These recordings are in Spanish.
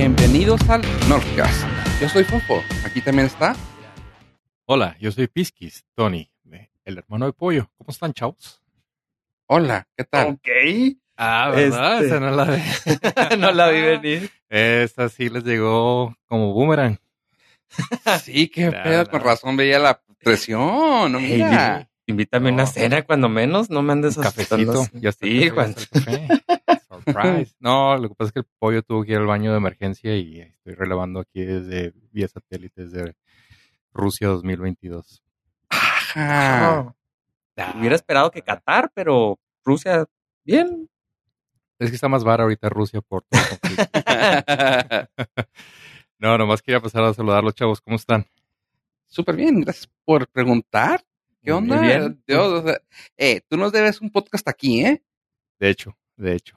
Bienvenidos al Nordcast. Yo soy Fofo. Aquí también está. Hola, yo soy Piskis, Tony, el hermano de Pollo. ¿Cómo están, chavos? Hola, ¿qué tal? Ok. Ah, ¿verdad? Este- Esa no la vi. no la vi venir. Esta sí les llegó como boomerang. Sí, qué pedo. Con razón veía la presión. No, mira. Invítame una No. cena cuando menos, no me andes Un cafecito. está. Sí, Juan. Surprise. No, lo que pasa es que el pollo tuvo que ir al baño de emergencia y estoy relevando aquí desde vía satélite desde Rusia 2022. Ajá. Ah, Hubiera esperado que Qatar, pero Rusia, bien. Es que está más vara ahorita Rusia por todo el conflicto. No, nomás quería pasar a saludar a los chavos. ¿Cómo están? Súper bien. Gracias por preguntar. ¿Qué Muy onda? bien. Dios, o sea, eh, tú nos debes un podcast aquí, ¿eh? De hecho, de hecho,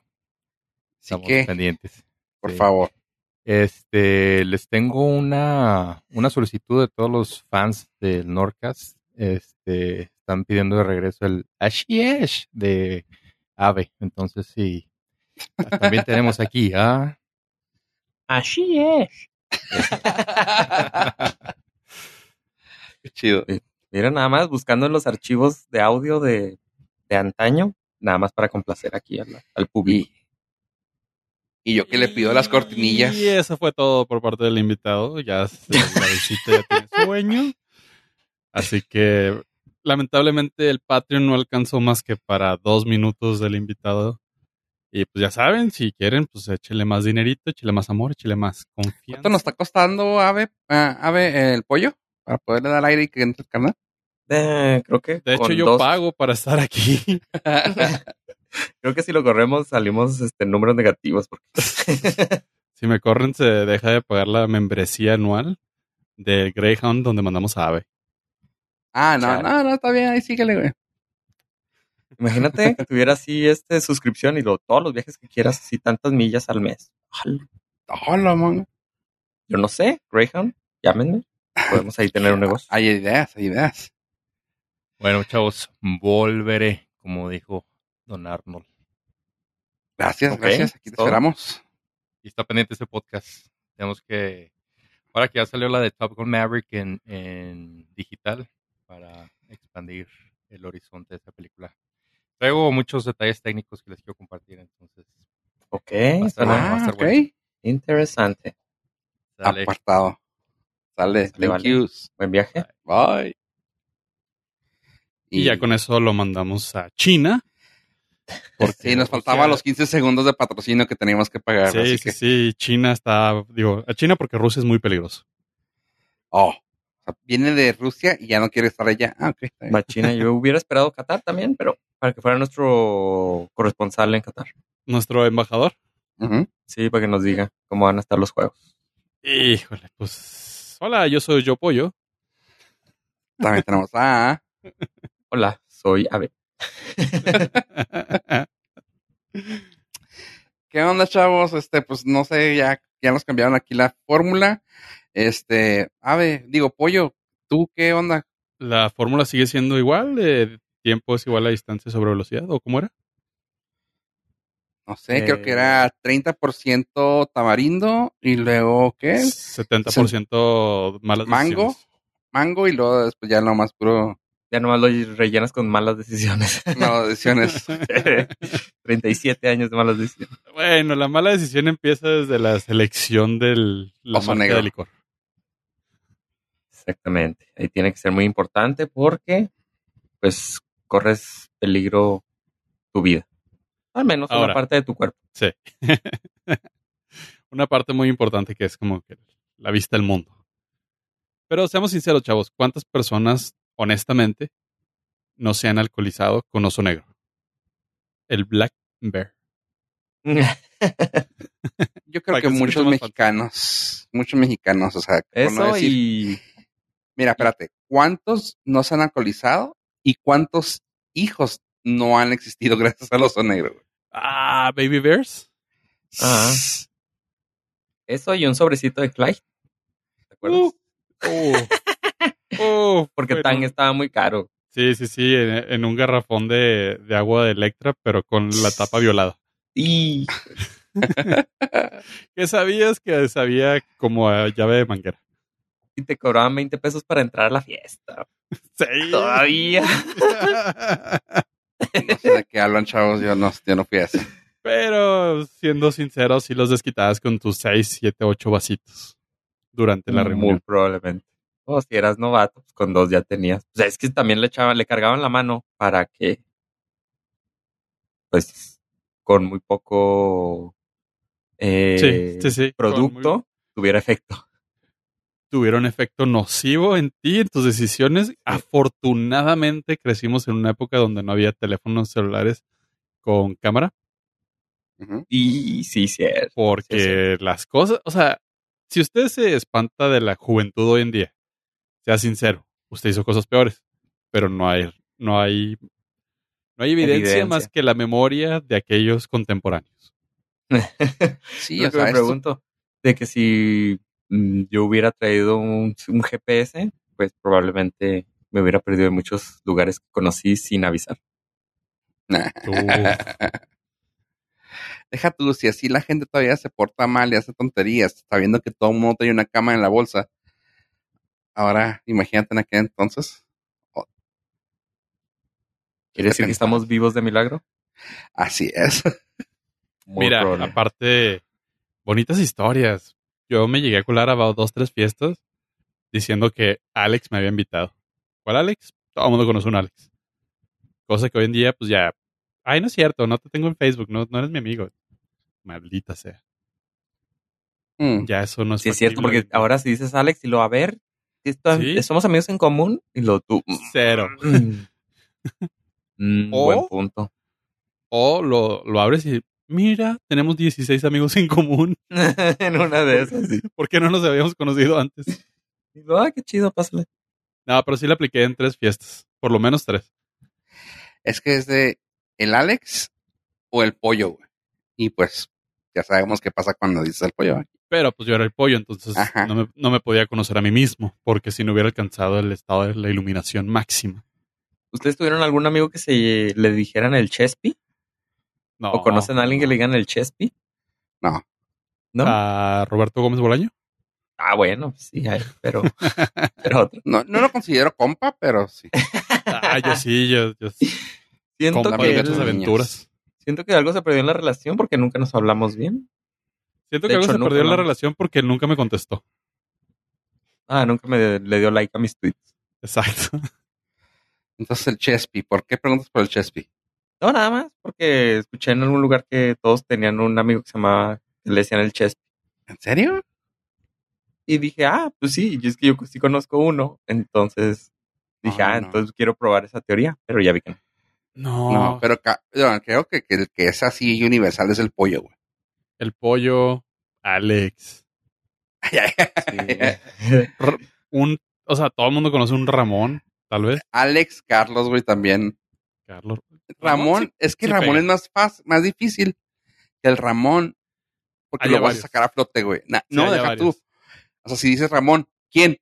Así estamos que, pendientes. por Sí. favor. Este, les tengo una, una solicitud de todos los fans del Norcas. Este, están pidiendo de regreso el Ashish de Ave. Entonces, sí. También tenemos aquí a. Así es. Qué chido. Mira, nada más buscando en los archivos de audio de, de antaño, nada más para complacer aquí al, al público. Y yo que le pido las cortinillas. Y eso fue todo por parte del invitado. Ya se- la visita ya tiene sueño. Así que lamentablemente el Patreon no alcanzó más que para dos minutos del invitado. Y pues ya saben, si quieren, pues échele más dinerito, échele más amor, échele más confianza. ¿Cuánto nos está costando, Ave, ah, Ave el pollo? Para poderle dar aire y que entre el canal. Eh, creo que De hecho, yo dos- pago para estar aquí. Creo que si lo corremos salimos este números negativos. Porque... Si me corren, se deja de pagar la membresía anual de Greyhound donde mandamos a Ave. ah, no, Chale. no, no, está bien. Ahí síguele, güey. Imagínate que tuviera así este suscripción y lo, todos los viajes que quieras, así tantas millas al mes. Hola, man. Yo no sé, Greyhound, llámenme. Podemos ahí tener un negocio. Hay ideas, hay ideas. Bueno, chavos, volveré, como dijo Don Arnold. Gracias, gracias. Aquí te todo. esperamos. Y está pendiente ese podcast. Tenemos que. Ahora que ya salió la de Top Gun Maverick en, en digital, para expandir el horizonte de esa película. Traigo muchos detalles técnicos que les quiero compartir, entonces. Ok, Va a estar bueno, va a Ah, estar ok. bueno. interesante. Sale. Apartado. Sale. Sale, Thank vale. yous. Buen viaje. Bye. Y ya con eso lo mandamos a China. Porque sí, nos Rusia- faltaban los 15 segundos de patrocinio que teníamos que pagar. Sí, así sí, que, sí. China está, digo, a China porque Rusia es muy peligroso. Oh, viene de Rusia y ya no quiere estar allá. Ah, ok. está bien. Machina, yo hubiera esperado Qatar también, pero para que fuera nuestro corresponsal en Qatar. Nuestro embajador. Sí, para que nos diga cómo van a estar los juegos. Híjole, pues. Hola, yo soy Yo Pollo. También tenemos a... Hola, soy Ave. ¿Qué onda, chavos? Este, pues no sé, ya, ya nos cambiaron aquí la fórmula. Este, Ave, digo, Pollo, ¿tú qué onda? La fórmula sigue siendo igual. eh, tiempo es igual a distancia sobre velocidad. ¿O cómo era? No sé, creo Eh. que era 30% tamarindo y luego, ¿qué? 70% malas Mango. decisiones. Mango y luego después ya lo más puro Ya nomás lo rellenas con malas decisiones. no, decisiones. 37 años de malas decisiones. Bueno, la mala decisión empieza desde la selección del la Oso marca negro. de licor. Exactamente. Ahí tiene que ser muy importante porque, pues, corres peligro tu vida. Al menos Ahora. una parte de tu cuerpo. Sí. Una parte muy importante que es como que la vista del mundo. Pero seamos sinceros, chavos, ¿cuántas personas, honestamente, no se han alcoholizado con oso negro? El Black Bear. Yo creo que muchos mexicanos, muchos mexicanos, o sea, por no Eso decir- y mira, espérate, ¿cuántos no se han alcoholizado y cuántos hijos no han existido gracias al oso negro? güey? Ah, Baby Bears. Ah. eso y un sobrecito de Clyde. ¿Te acuerdas? Uh, uh, Porque bueno. Tang estaba muy caro. Sí, sí, sí, en, en un garrafón de, de agua de Electra, pero con la tapa violada. Y ¿Qué sabías que sabía como a llave de manguera? Y te cobraban 20 pesos para entrar a la fiesta. Sí. Todavía. No sé de qué hablan, chavos. Yo no, yo no fui a eso. Pero siendo sincero, sí los desquitabas con tus 6, 7, 8 vasitos durante la Muy reunión. probablemente. O si eras novato, pues con dos ya tenías. O sea, es que también le echaban, le cargaban la mano para que, pues, con muy poco eh, Sí, sí, sí. producto tuviera efecto. Tuvieron efecto nocivo en ti, en tus decisiones. Afortunadamente crecimos en una época donde no había teléfonos celulares con cámara. Y sí, cierto. Porque las cosas, o sea, si usted se espanta de la juventud hoy en día, sea sincero, usted hizo cosas peores, pero no hay, no hay, no hay evidencia, Evidencia. más que la memoria de aquellos contemporáneos. Sí, Lo o que sea, me pregunto, de que si yo hubiera traído un, un GPS, pues probablemente me hubiera perdido en muchos lugares que conocí sin avisar. Deja tú, si así la gente todavía se porta mal y hace tonterías, sabiendo que todo el mundo tiene una cama en la bolsa. Ahora, imagínate en aquel entonces. ¿Quiere decir que estamos vivos de milagro? Así es. Muy Mira, probable. aparte, bonitas historias. Yo me llegué a colar a dos, tres fiestas diciendo que Alex me había invitado. ¿Cuál Alex? Todo el mundo conoce a un Alex. Cosa que hoy en día, pues ya. Ay, no es cierto, no te tengo en Facebook, no, no eres mi amigo. Maldita sea. Mm. Ya eso no es Sí, es cierto, porque ahora si dices Alex y lo a ver, esto- Sí. somos amigos en común y lo tú. Cero. Mm, O- Buen punto. O lo, lo abres y mira, tenemos 16 amigos en común. en una de esas, sí. ¿Por qué no nos habíamos conocido antes? Y lo, ah, qué chido, pásale. No, pero sí la apliqué en tres fiestas. Por lo menos tres. Es que es de el Alex o el pollo, güey. Y pues, ya sabemos qué pasa cuando dices el pollo. ¿eh? Pero pues yo era el pollo, entonces Ajá. no me, no me podía conocer a mí mismo, porque si no hubiera alcanzado el estado de la iluminación máxima. ¿Ustedes tuvieron algún amigo que se le dijeran el Chespi? No. ¿O conocen a alguien que le digan el Chespi? No. ¿No? ¿A Roberto Gómez Bolaño? Ah, bueno, sí, hay, pero, pero otro. No, no lo considero compa, pero sí. Ah, yo sí, yo, yo sí. Siento Compa que, muchas él- aventuras. siento que algo se perdió en la relación porque nunca nos hablamos bien. Siento De que algo hecho, se perdió en la relación porque nunca me contestó. Ah, nunca me le dio like a mis tweets. Exacto. Entonces el Chespi, ¿por qué preguntas por el Chespi? No, nada más, porque escuché en algún lugar que todos tenían un amigo que se llamaba, que le decían el Chespi. ¿En serio? Y dije, ah, pues sí, y es que yo sí conozco uno. Entonces dije, Ah, ah, no. entonces quiero probar esa teoría, pero ya vi que no. No, No, pero no, creo que, que el que es así universal es el pollo, güey. el pollo, Alex. Un, o sea, todo el mundo conoce un Ramón, tal vez. Alex, Carlos, güey, también. Carlos. Ramón, sí- es que sí Ramón pega. es más fácil, más difícil que el Ramón. Porque Hay lo vas a sacar a flote, güey. Sí, no, deja varios. tú. O sea, si dices Ramón, ¿quién?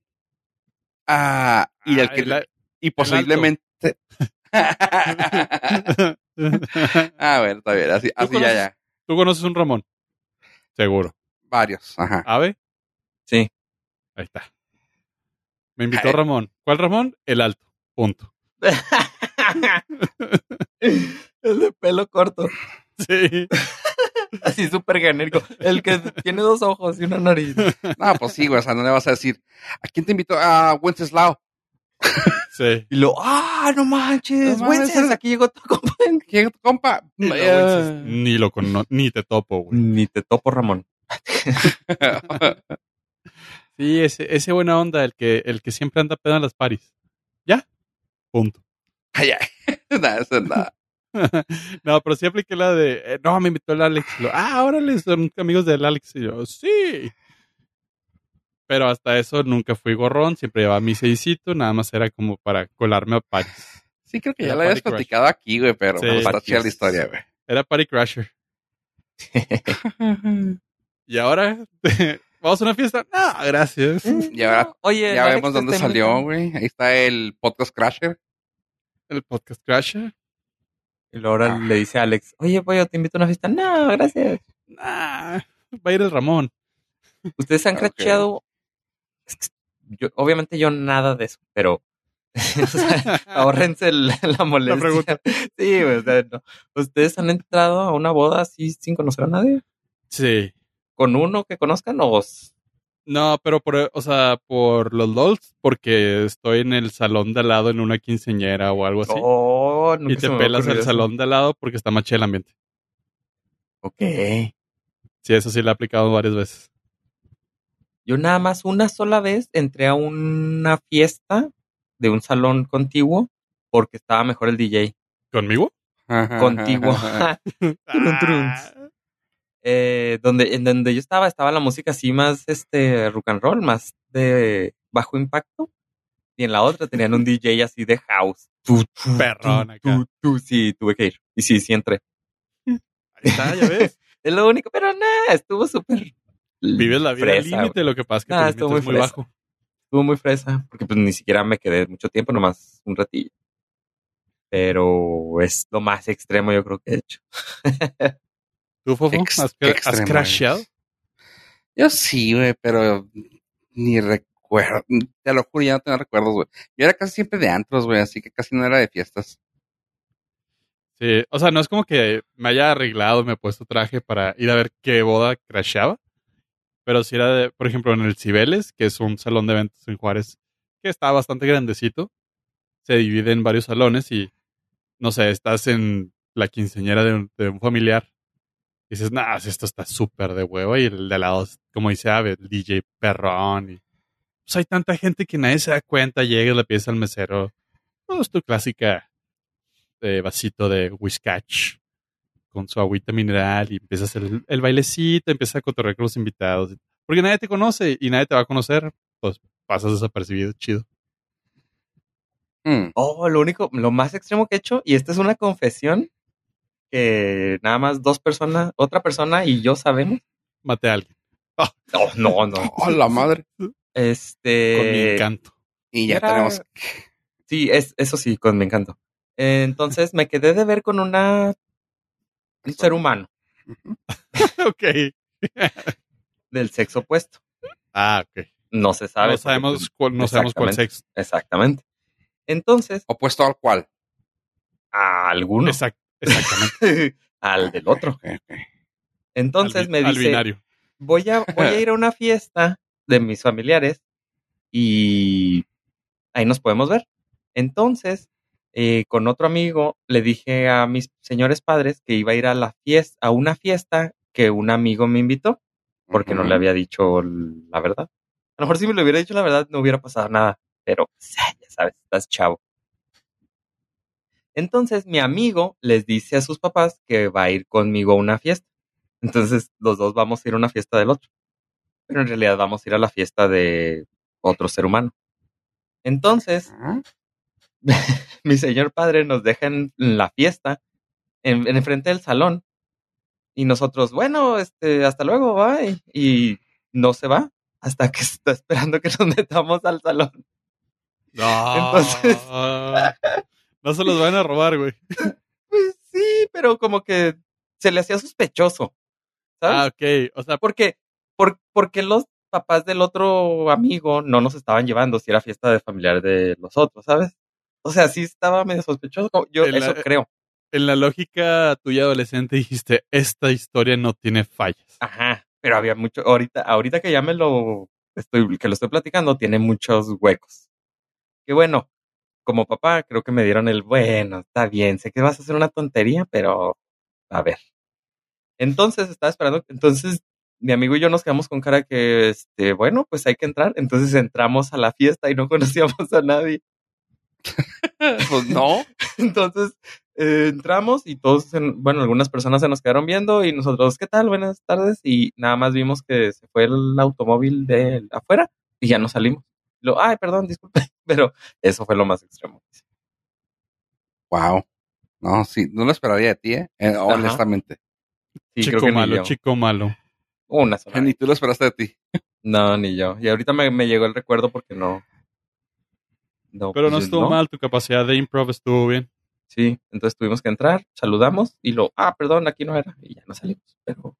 Ah, y el Ah, que el- y posiblemente. ah, bueno, está bien, así, así ya, conoces? ya. ¿Tú conoces un Ramón? Seguro. Varios, ajá. ¿Ave? Sí. Ahí está. Me invitó. Ramón. ¿Cuál Ramón? El alto. Punto. El de pelo corto, Sí. así súper genérico. El que tiene dos ojos y una nariz. No, pues sí, güey, o sea, no le vas a decir, ¿a quién te invitó? A Wenceslao. Sí. Y lo, ah, no manches, No Wences, es- aquí llegó tu compa. ¿Quién, tu compa? No, Eh, ni lo cono ni te topo, güey. Ni te topo, Ramón. Sí, ese, ese buena onda, el que, el que siempre anda pedo en las paris. Punto. Ay, ay. Nada, eso es nada. no, pero sí apliqué la de, eh, no, me invitó el Alex. Lo, ah, órale, son amigos del Alex. Y yo, sí. Pero hasta eso nunca fui gorrón, siempre llevaba mi seisito, nada más era como para colarme a Paris. Sí, creo que ya lo habías platicado aquí, güey, pero Sí. está chida la historia, güey. Era Party Crasher. Y ahora, ¿vamos a una fiesta? No, gracias. Y ahora Oye, ya vemos dónde salió, güey. Ahí está el podcast Crasher. El podcast Crasher. Y ahora Ah. le dice a Alex, oye, pollo, te invito a una fiesta. No, gracias. Ah, va a ir el Ramón. ¿Ustedes han Ok. cracheado? Es que yo- obviamente yo nada de eso, pero o sea, ahórrense el- la molestia. pregunta. Sí, o sea, no. ¿Ustedes han entrado a una boda así sin conocer a nadie? Sí. ¿Con uno que conozcan o s- No, pero por, o sea, por los LOLs, porque estoy en el salón de al lado en una quinceñera o algo así. Oh, y te pelas eso. salón de al lado porque está más el ambiente. Ok. Sí, eso sí lo he aplicado varias veces. Yo nada más una sola vez entré a una fiesta de un salón contiguo porque estaba mejor el DJ. ¿Conmigo? Contiguo. Eh, donde, en donde yo estaba, estaba la música así más este rock and roll, más de bajo impacto. Y en la otra tenían un DJ así de house. Tu, tu, Perrón acá. Sí, tuve que ir. Y sí, sí entré. Ahí está, ya ves. Es lo único, pero nada, estuvo súper. Vives la vida al límite, lo que pasa es que Ah, tu estuvo muy muy fresa. bajo. Estuvo muy fresa, porque pues ni siquiera me quedé mucho tiempo, nomás un ratillo. Pero es lo más extremo yo creo que he hecho. ¿Tú, Fofo? Ex- ¿Has, has crasheado? Yo sí, güey, pero ni recuerdo. Te lo juro, ya no tengo recuerdos, güey. Yo era casi siempre de antros, güey, así que casi no era de fiestas. Sí, o sea, no es como que me haya arreglado, me he puesto traje para ir a ver qué boda crasheaba. Pero si era, de, por ejemplo, en el Cibeles, que es un salón de eventos en Juárez, que está bastante grandecito. Se divide en varios salones y, no sé, estás en la quinceañera de un, de un familiar. Y dices, nah, esto está súper de huevo. Y el de al lado, es, como dice Ave, el DJ perrón. Y, pues hay tanta gente que nadie se da cuenta, llega y le pides al mesero. Pues tu clásica eh, vasito de whiskach con su agüita mineral y empiezas el, el bailecito, empiezas a cotorrear con los invitados. Porque nadie te conoce y nadie te va a conocer, pues pasas desapercibido, chido. Mm, Oh, lo único, lo más extremo que he hecho, y esta es una confesión, que nada más dos personas, otra persona y yo sabemos. Maté a alguien No, no, no. Oh, la madre. Este. con mi encanto. Y ya Era- tenemos. Sí, es, eso sí, con mi encanto. Entonces me quedé de ver con una un ser humano ok. del sexo opuesto. Ah, ok. No se sabe. No sabemos cuál, no sabemos cuál sexo. Exactamente. Entonces, Opuesto al cual. a alguno, Exact- exactamente. al del otro. Entonces Al me al dice, binario. voy a, voy a ir a una fiesta de mis familiares y ahí nos podemos ver. Entonces, eh, con otro amigo, le dije a mis señores padres que iba a ir a la fiesta, a una fiesta que un amigo me invitó, porque no le había dicho la verdad. A lo mejor si me lo hubiera dicho la verdad no hubiera pasado nada, pero ya sabes, estás chavo. Entonces mi amigo les dice a sus papás que va a ir conmigo a una fiesta. Entonces los dos vamos a ir a una fiesta del otro. Pero en realidad vamos a ir a la fiesta de otro ser humano. Entonces, Ah, mi señor padre nos deja en la fiesta, en, en frente del salón. Y nosotros, bueno, este, hasta luego, bye. Y no se va hasta que está esperando que nos metamos al salón. No. Entonces- no se los van a robar, güey. Pues sí, pero como que se le hacía sospechoso. ¿Sabes? Ah, ok. O sea, Porque, por, porque los papás del otro amigo no nos estaban llevando si era fiesta de familiar de los otros, ¿sabes? O sea, sí estaba medio sospechoso. Yo El- eso creo. en la lógica tuya adolescente dijiste, esta historia no tiene fallas. Ajá. Pero había mucho, ahorita, ahorita que ya me lo estoy, que lo estoy platicando, tiene muchos huecos. Que bueno, como papá, creo que me dieron el bueno, está bien, sé que vas a hacer una tontería, pero a ver. Entonces estaba esperando, entonces mi amigo y yo nos quedamos con cara que, este, bueno, pues hay que entrar. Entonces entramos a la fiesta y no conocíamos a nadie. pues no. Entonces eh, entramos y todos, en- bueno, algunas personas se nos quedaron viendo y nosotros, ¿qué tal? Buenas tardes. Y nada más vimos que se fue el automóvil de afuera y ya nos salimos. Lo, ay, perdón, disculpe, pero eso fue lo más extremo. Wow. No, sí, no lo esperaría de ti, ¿eh? Eh, honestamente. Sí, chico creo que malo, chico malo. Una sola. Ni tú lo esperaste de ti. No, ni yo. Y ahorita me, me llegó el recuerdo porque no. no Pero no pues, estuvo mal, tu capacidad de improv estuvo bien. Sí, entonces tuvimos que entrar, saludamos y lo, ah, perdón, aquí no era. Y ya nos salimos. Pero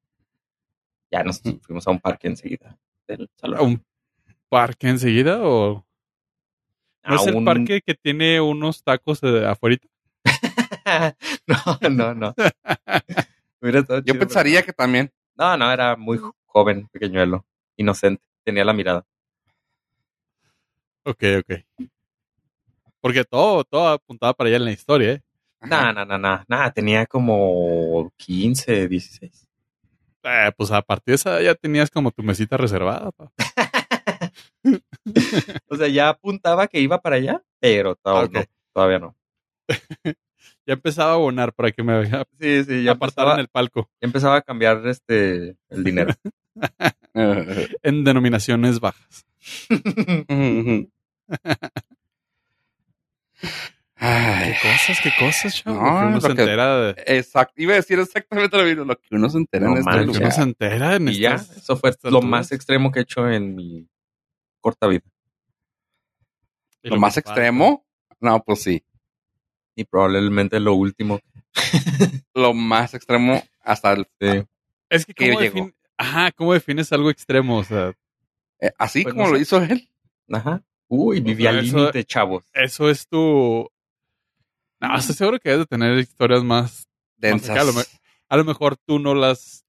Ya nos fuimos a un parque enseguida del ¿A salón. un parque enseguida o no es el parque que tiene unos tacos afuera? no, no, no. Estado Yo chido, pensaría que también. No, no, era muy jo- joven, pequeñuelo, inocente. Tenía la mirada. Ok, ok. Porque todo, todo apuntaba para allá en la historia, ¿eh? No, no, no, no. Nada, tenía como 15, 16. Eh, pues a partir de esa ya tenías como tu mesita reservada. pa. O sea, ya apuntaba que iba para allá, pero to- Ok. no, todavía no. Ya empezaba a abonar para que me Sí, sí, ya apartaran empezaba, el palco ya empezaba a cambiar este el dinero. en denominaciones bajas. ¿Qué Ay, cosas, qué cosas, chavo? No, uno lo se que- entera de... exacto. Iba a decir exactamente lo mismo. Lo que uno se entera No en este manches. que uno se entera en y ya, eso fue lo alturas. más extremo que he hecho en mi corta vida. Lo más falta. extremo. No, pues sí. Y probablemente lo último. Lo más extremo hasta el. Sí. Es que ¿cómo, defin- Ajá, ¿cómo defines algo extremo? O sea, eh, así Pues como no lo sé. hizo él. Ajá. Uy, viví sea, al límite, chavos. eso es tu... No, estoy seguro que debes de tener historias más... Densas. a lo me- A lo mejor tú no las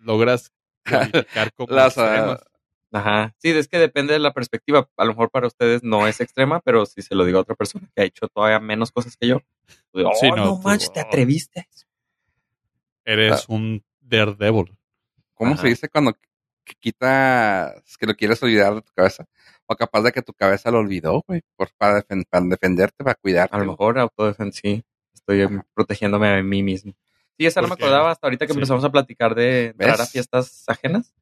logras calificar como Las, extremas. Ajá. Sí, es que depende de la perspectiva. A lo mejor para ustedes no es extrema, pero si se lo digo a otra persona que ha hecho todavía menos cosas que yo, pues, oh, Sí, no, no, tú- manches, te atreviste. a eso. Eres un daredevil. ¿Cómo Ajá. se dice cuando que quitas, que lo quieres olvidar de tu cabeza? O capaz de que tu cabeza lo olvidó, güey, por, para, defen- para defenderte, para cuidarte. A lo mejor autodefensa, sí. Estoy protegiéndome a mí mismo. Sí, esa no me acordaba hasta ahorita que sí. empezamos a platicar de entrar a fiestas ajenas.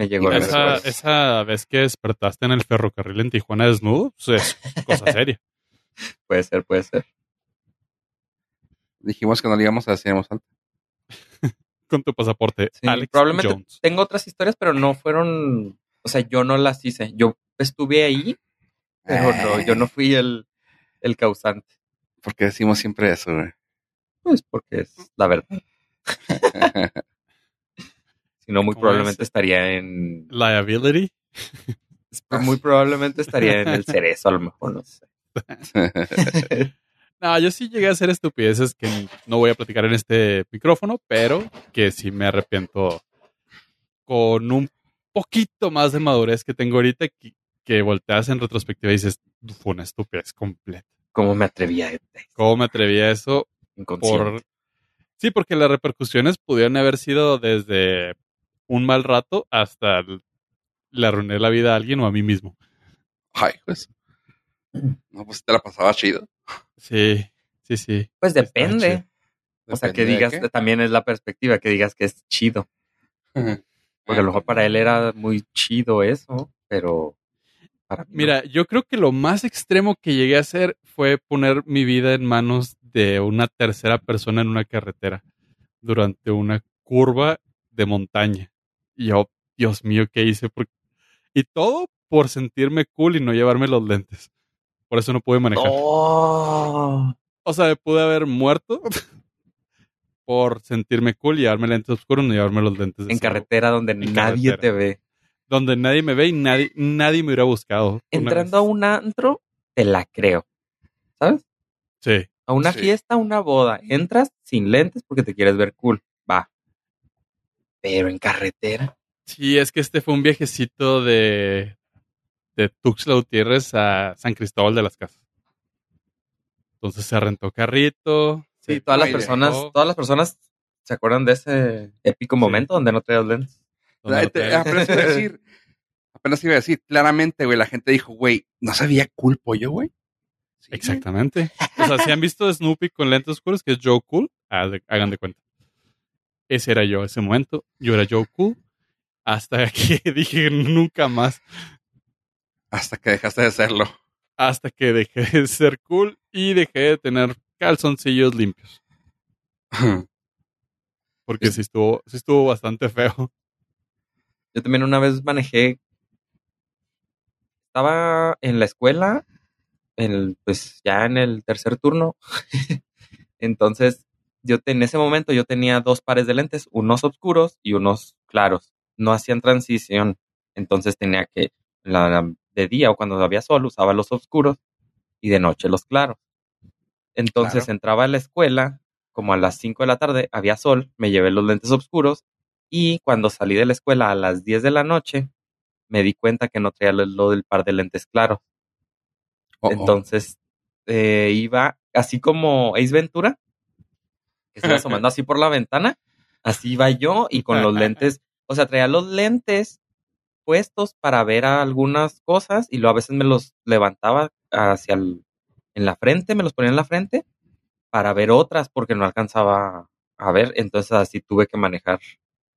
Me llegó eso Esa, es. esa vez que despertaste en el ferrocarril en Tijuana desnudo, pues es cosa seria. Puede ser, puede ser. Dijimos que no le íbamos a decir alta. Con tu pasaporte, Sí, Alex probablemente Jones. tengo otras historias, pero no fueron, o sea, yo no las hice. Yo estuve ahí, pero no, yo no fui el, el causante. Porque decimos siempre eso, güey. Pues porque es la verdad. Si no, muy ¿Cómo probablemente es? estaría en, Liability. muy probablemente estaría en el cerezo, a lo mejor, no sé. No, yo sí llegué a hacer estupideces que no voy a platicar en este micrófono, pero que sí me arrepiento con un poquito más de madurez que tengo ahorita que, que volteas en retrospectiva y dices, fue una estupidez completa. ¿Cómo me atreví a ¿Cómo me atreví a eso? Por... Sí, porque las repercusiones pudieron haber sido desde un mal rato hasta le arruiné la vida a alguien o a mí mismo. Ay, pues. No, pues te la pasaba chido. Sí, sí, sí. Pues depende. O sea, que digas, también es la perspectiva, que digas que es chido. Porque a lo mejor para él era muy chido eso, pero para mí no. Mira, yo creo que lo más extremo que llegué a hacer fue poner mi vida en manos de una tercera persona en una carretera durante una curva de montaña. Y yo, Dios mío, ¿qué hice? Por- Y todo por sentirme cool y no llevarme los lentes. Por eso no pude manejar. ¡Oh! O sea, me pude haber muerto por sentirme cool y llevarme lentes oscuros y no llevarme los lentes En carretera donde En nadie carretera. te ve. Donde nadie me ve y nadie, nadie me hubiera buscado. Entrando a un antro, te la creo. ¿Sabes? Sí. A una Sí. fiesta, a una boda. Entras sin lentes porque te quieres ver cool. Pero en carretera. Sí, es que este fue un viajecito de, de Tuxtla Gutiérrez a San Cristóbal de las Casas. Entonces se rentó carrito. Sí, se todas las personas, dejó, todas las personas se acuerdan de ese épico momento donde no traías lentes. te- apenas iba a decir. Apenas iba a decir. Claramente, güey, la gente dijo, güey, ¿no sabía cool pollo, güey? Sí, güey. Exactamente. O sea, si han visto Snoopy con lentes oscuros, que es Joe Cool, hagan de cuenta. Ese era yo, ese momento. Yo era Joe Cool. Hasta que dije nunca más. Hasta que dejaste de serlo. Hasta que dejé de ser cool y dejé de tener calzoncillos limpios. Porque sí estuvo, sí estuvo bastante feo. Yo también una vez manejé. Estaba en la escuela, en el- pues ya en el tercer turno. Entonces yo te- en ese momento yo tenía dos pares de lentes, unos oscuros y unos claros. No hacían transición, entonces tenía que, la, la- de día o cuando había sol, usaba los oscuros y de noche los claros. Entonces Claro. entraba a la escuela, como a las 5 de la tarde, había sol, me llevé los lentes oscuros y cuando salí de la escuela a las 10 de la noche, me di cuenta que no traía lo, lo del par de lentes claros. Oh, oh. Entonces eh, iba así como Ace Ventura, que se iba asomando así por la ventana. Así iba yo y con los lentes, o sea, traía los lentes puestos para ver algunas cosas y luego a veces me los levantaba hacia el, en la frente, me los ponía en la frente para ver otras porque no alcanzaba a ver. Entonces así tuve que manejar.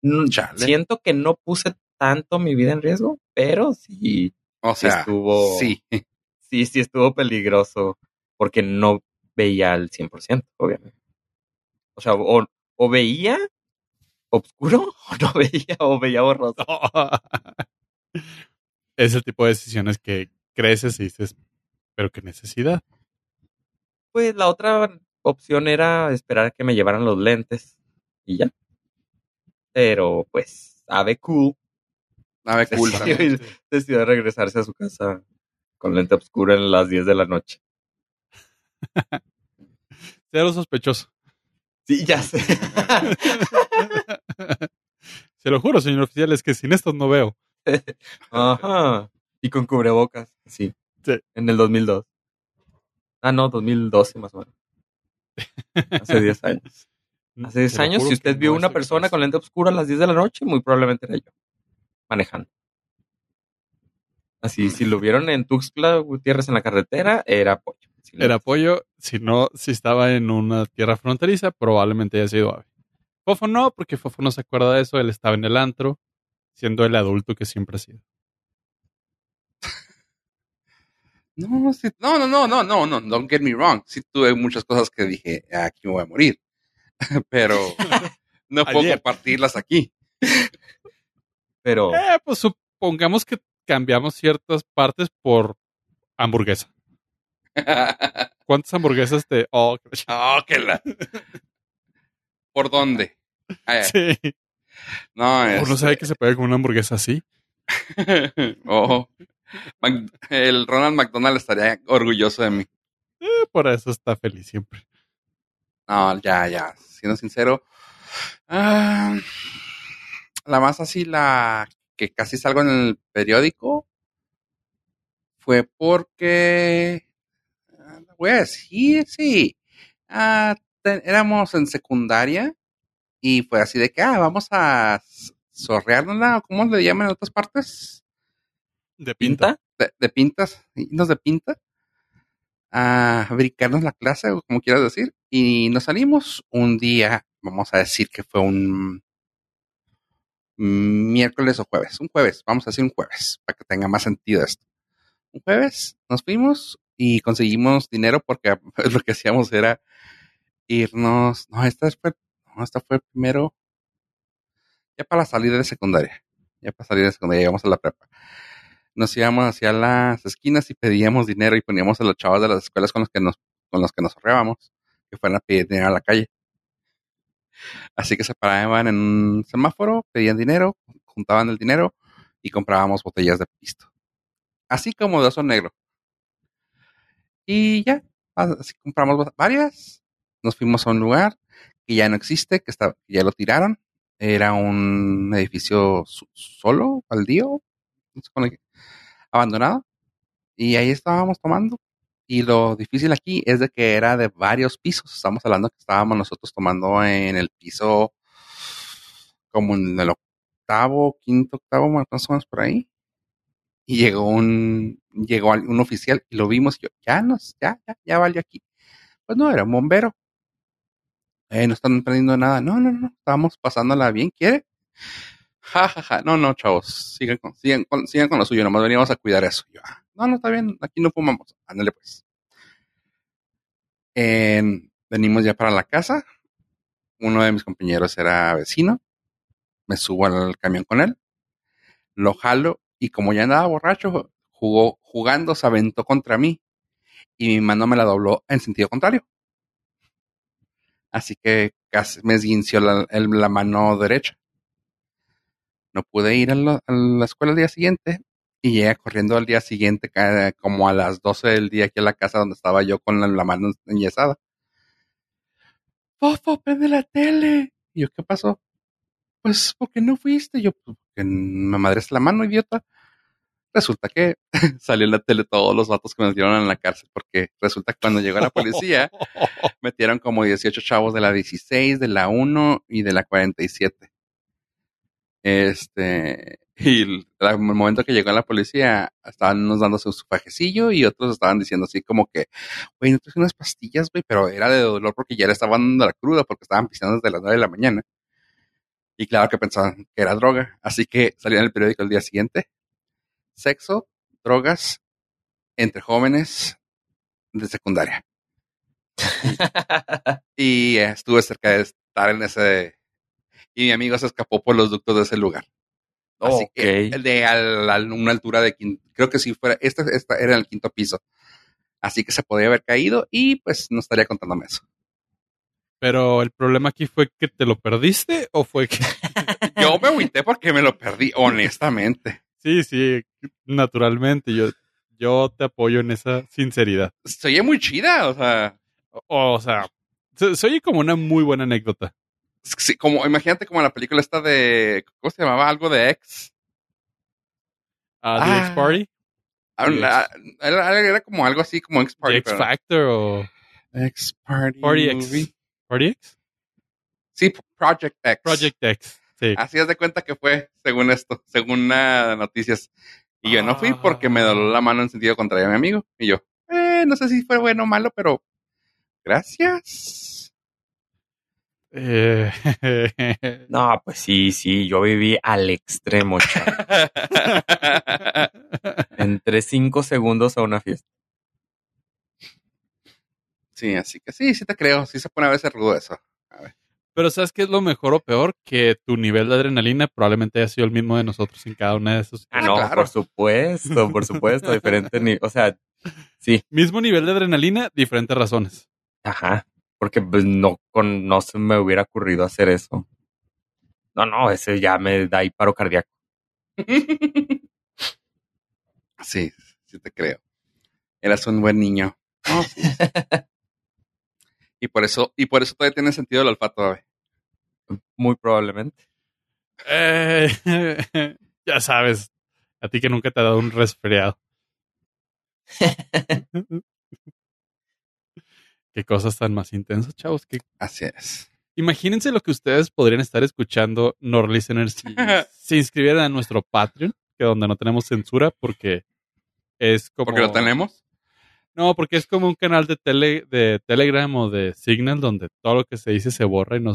Mm, Chale. Siento que no puse tanto mi vida en riesgo, pero sí, o sí sea, estuvo- sí. sí, sí estuvo peligroso porque no veía al 100%, obviamente. O sea, o, o veía oscuro o no veía o veía borroso. es el tipo de decisiones que creces y dices, pero qué necesidad. Pues la otra opción era esperar a que me llevaran los lentes y ya. Pero pues, ave cool, A ver, cool. También. decidió regresarse a su casa con lente oscuro en las 10 de la noche. Cero sospechoso. Sí, ya sé. Se lo juro, señor oficial, es que sin estos no veo. Ajá. Y con cubrebocas, sí. Sí. En el 2002. Ah, no, 2012 más o menos. Hace 10 años. Hace 10 Se lo años, si usted vio no una persona con lente oscuro a las 10 de la noche, muy probablemente era yo. Manejando. Así, si lo vieron en Tuxtla Gutiérrez en la carretera, era pollo. Si no, Era pollo, si no, si estaba en una tierra fronteriza, probablemente haya sido ave. Fofo no, porque Fofo no se acuerda de eso, él estaba en el antro, siendo el adulto que siempre ha sido. No, sí, no, no, no, no, no, no, don't get me wrong. Sí tuve muchas cosas que dije, "Ah, aquí me voy a morir. Pero no puedo compartirlas aquí. Pero, Eh, pues supongamos que cambiamos ciertas partes por hamburguesa. ¿Cuántas hamburguesas te.? Oh, oh, que la. ¿Por dónde? Ah, sí. No, Uno este- sabe que se puede con una hamburguesa así. oh. El Ronald McDonald estaría orgulloso de mí. Eh, por eso está feliz siempre. No, ya, ya. Siendo sincero. ah, la más así, la que casi salgo en el periódico, fue porque. Ah, a decir, sí. Ah, éramos en secundaria y fue así de que, ah, vamos a s- sorreárnosla, o ¿cómo le llaman en otras partes? De pinta. ¿pinta? de, de pintas, irnos de pinta, a brincarnos la clase, o como quieras decir, y nos salimos un día, vamos a decir que fue un miércoles o jueves, un jueves, vamos a decir un jueves, para que tenga más sentido esto. Un jueves nos fuimos y conseguimos dinero porque lo que hacíamos era irnos, no, esta fue, no, esta fue primero, ya para la salida de secundaria, ya para salir de secundaria, llegamos a la prepa nos íbamos hacia las esquinas y pedíamos dinero y poníamos a los chavos de las escuelas con los que nos, con los que nos ahorrábamos, que fueran a pedir dinero a la calle. Así que se paraban en un semáforo, pedían dinero, juntaban el dinero y comprábamos botellas de pisto. Así como de oso negro. Y ya, así compramos varias. Nos fuimos a un lugar que ya no existe, que, está, ya lo tiraron. Era un edificio solo, baldío, abandonado. Y ahí estábamos tomando. Y lo difícil aquí es de que era de varios pisos. Estamos hablando que estábamos nosotros tomando en el piso como en el octavo, quinto, octavo, más o menos por ahí. Y llegó un, llegó un oficial y lo vimos y yo, ya nos, ya, ya, ya valió aquí. Pues no, era un bombero. Eh, no están prendiendo nada. No, no, no, estábamos pasándola bien, ¿quiere? Ja, ja, ja. No, no, chavos. Sigan con, sigan con, sigan con lo suyo. Nomás veníamos a cuidar eso. Yo, ah, no, no, está bien. Aquí no fumamos. Ándale, pues. En- venimos ya para la casa. Uno de mis compañeros era vecino. Me subo al camión con él. Lo jalo y como ya andaba borracho, jugó, jugando, se aventó contra mí. Y mi mano me la dobló en sentido contrario. Así que casi me esguinció la, mano derecha. No pude ir a la, escuela el día siguiente y llegué corriendo al día siguiente, como a las 12 del día aquí a la casa donde estaba yo con la, la mano enyesada. Fofo, prende la tele. Y yo, ¿qué pasó? Pues, ¿por qué no fuiste? Yo, pues, porque me madreaste la mano, idiota. Resulta que salió en la tele todos los vatos que me metieron en la cárcel, porque resulta que cuando llegó la policía, metieron como 18 chavos de la 16, de la 1 y de la 47. Este, y el, al momento que llegó la policía, estaban unos dándose un fajecillo y otros estaban diciendo así como que, güey, no traje unas pastillas, güey, pero era de dolor porque ya le estaban dando la cruda porque estaban pisando desde las 9 de la mañana. Y claro que pensaban que era droga. Así que salió en el periódico el día siguiente. Sexo, drogas, entre jóvenes de secundaria. Y eh, estuve cerca de estar en ese... Y mi amigo se escapó por los ductos de ese lugar. Así que Ok. el de al- al- una altura de quinto, creo que si fuera, esta, esta era en el quinto piso. Así que se podía haber caído y pues no estaría contándome eso. Pero el problema aquí fue que te lo perdiste o fue que. Yo me agüité porque me lo perdí, honestamente. sí, sí, naturalmente. Yo, yo te apoyo en esa sinceridad. Se oye muy chida, o sea, O, o sea, se, se oye como una muy buena anécdota. sí, como, imagínate como la película esta de, ¿cómo se llamaba? Algo de X. Ah, The Ah, X Party, Ah, la- Era, era como algo así como X The Party. X Factor o X Party. Party movie. X. Party X? Sí, Project X. Project X. Sí. Así es de cuenta que fue, según esto, según las noticias. Y yo no fui porque me dolió la mano en sentido contrario a mi amigo. Y yo, eh, no sé si fue bueno o malo, pero gracias. Eh, No, pues sí, sí, yo viví al extremo. Entré cinco segundos a una fiesta. sí, así que sí, sí te creo. Sí se pone a veces rudo eso. Pero ¿sabes qué es lo mejor o peor? Que tu nivel de adrenalina probablemente haya sido el mismo de nosotros en cada una de esos. Ah, Ah, no, claro. por supuesto, por supuesto, diferente ni, o sea, sí, Mismo nivel de adrenalina, diferentes razones. ajá, porque pues no con no se me hubiera ocurrido hacer eso. No, no, ese ya me da ahí paro cardíaco. Sí, sí te creo. Eras un buen niño. No, sí. Y por eso, y por eso todavía tiene sentido el olfato, Abe. Muy probablemente. Eh, ya sabes, a ti que nunca te ha dado un resfriado. Qué cosas tan más intensas, chavos. Que Así es. imagínense lo que ustedes podrían estar escuchando, Nord Listeners, si se inscribieran a nuestro Patreon, que donde no tenemos censura, porque es como. Porque lo tenemos. No, porque es como un canal de, tele, de Telegram o de Signal donde todo lo que se dice se borra y no,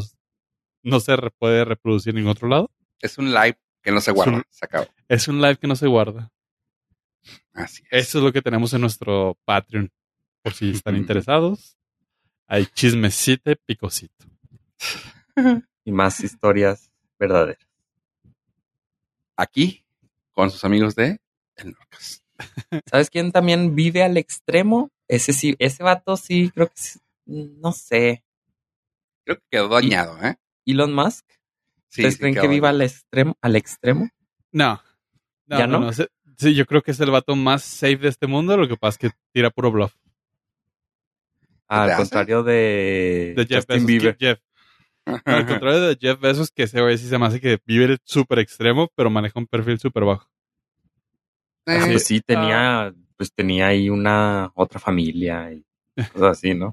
no se re- puede reproducir en ningún otro lado. Es un live que no se guarda. un- Se acabó. Es un live que no se guarda. Así es. Eso es lo que tenemos en nuestro Patreon. Por si están interesados. Hay chismecito y picosito. Y más historias verdaderas. Aquí, con sus amigos de El Norcas. ¿Sabes quién también vive al extremo? Ese sí, ese vato sí, creo que sí, no sé. Creo que quedó dañado, ¿eh? Elon Musk. Sí, ¿Ustedes sí creen que viva dañado. al extremo? ¿Al extremo? No. No, ¿Ya no, no? no. Se- Sí, yo creo que es el vato más safe de este mundo. Lo que pasa es que tira puro bluff. Al contrario de, De Jeff Justin Bezos. Bieber. Jeff. Al contrario de Jeff Bezos, que ese güey sí se me hace que vive súper extremo, pero maneja un perfil súper bajo. Ah, pues sí, tenía, pues tenía ahí una otra familia y cosas así, ¿no?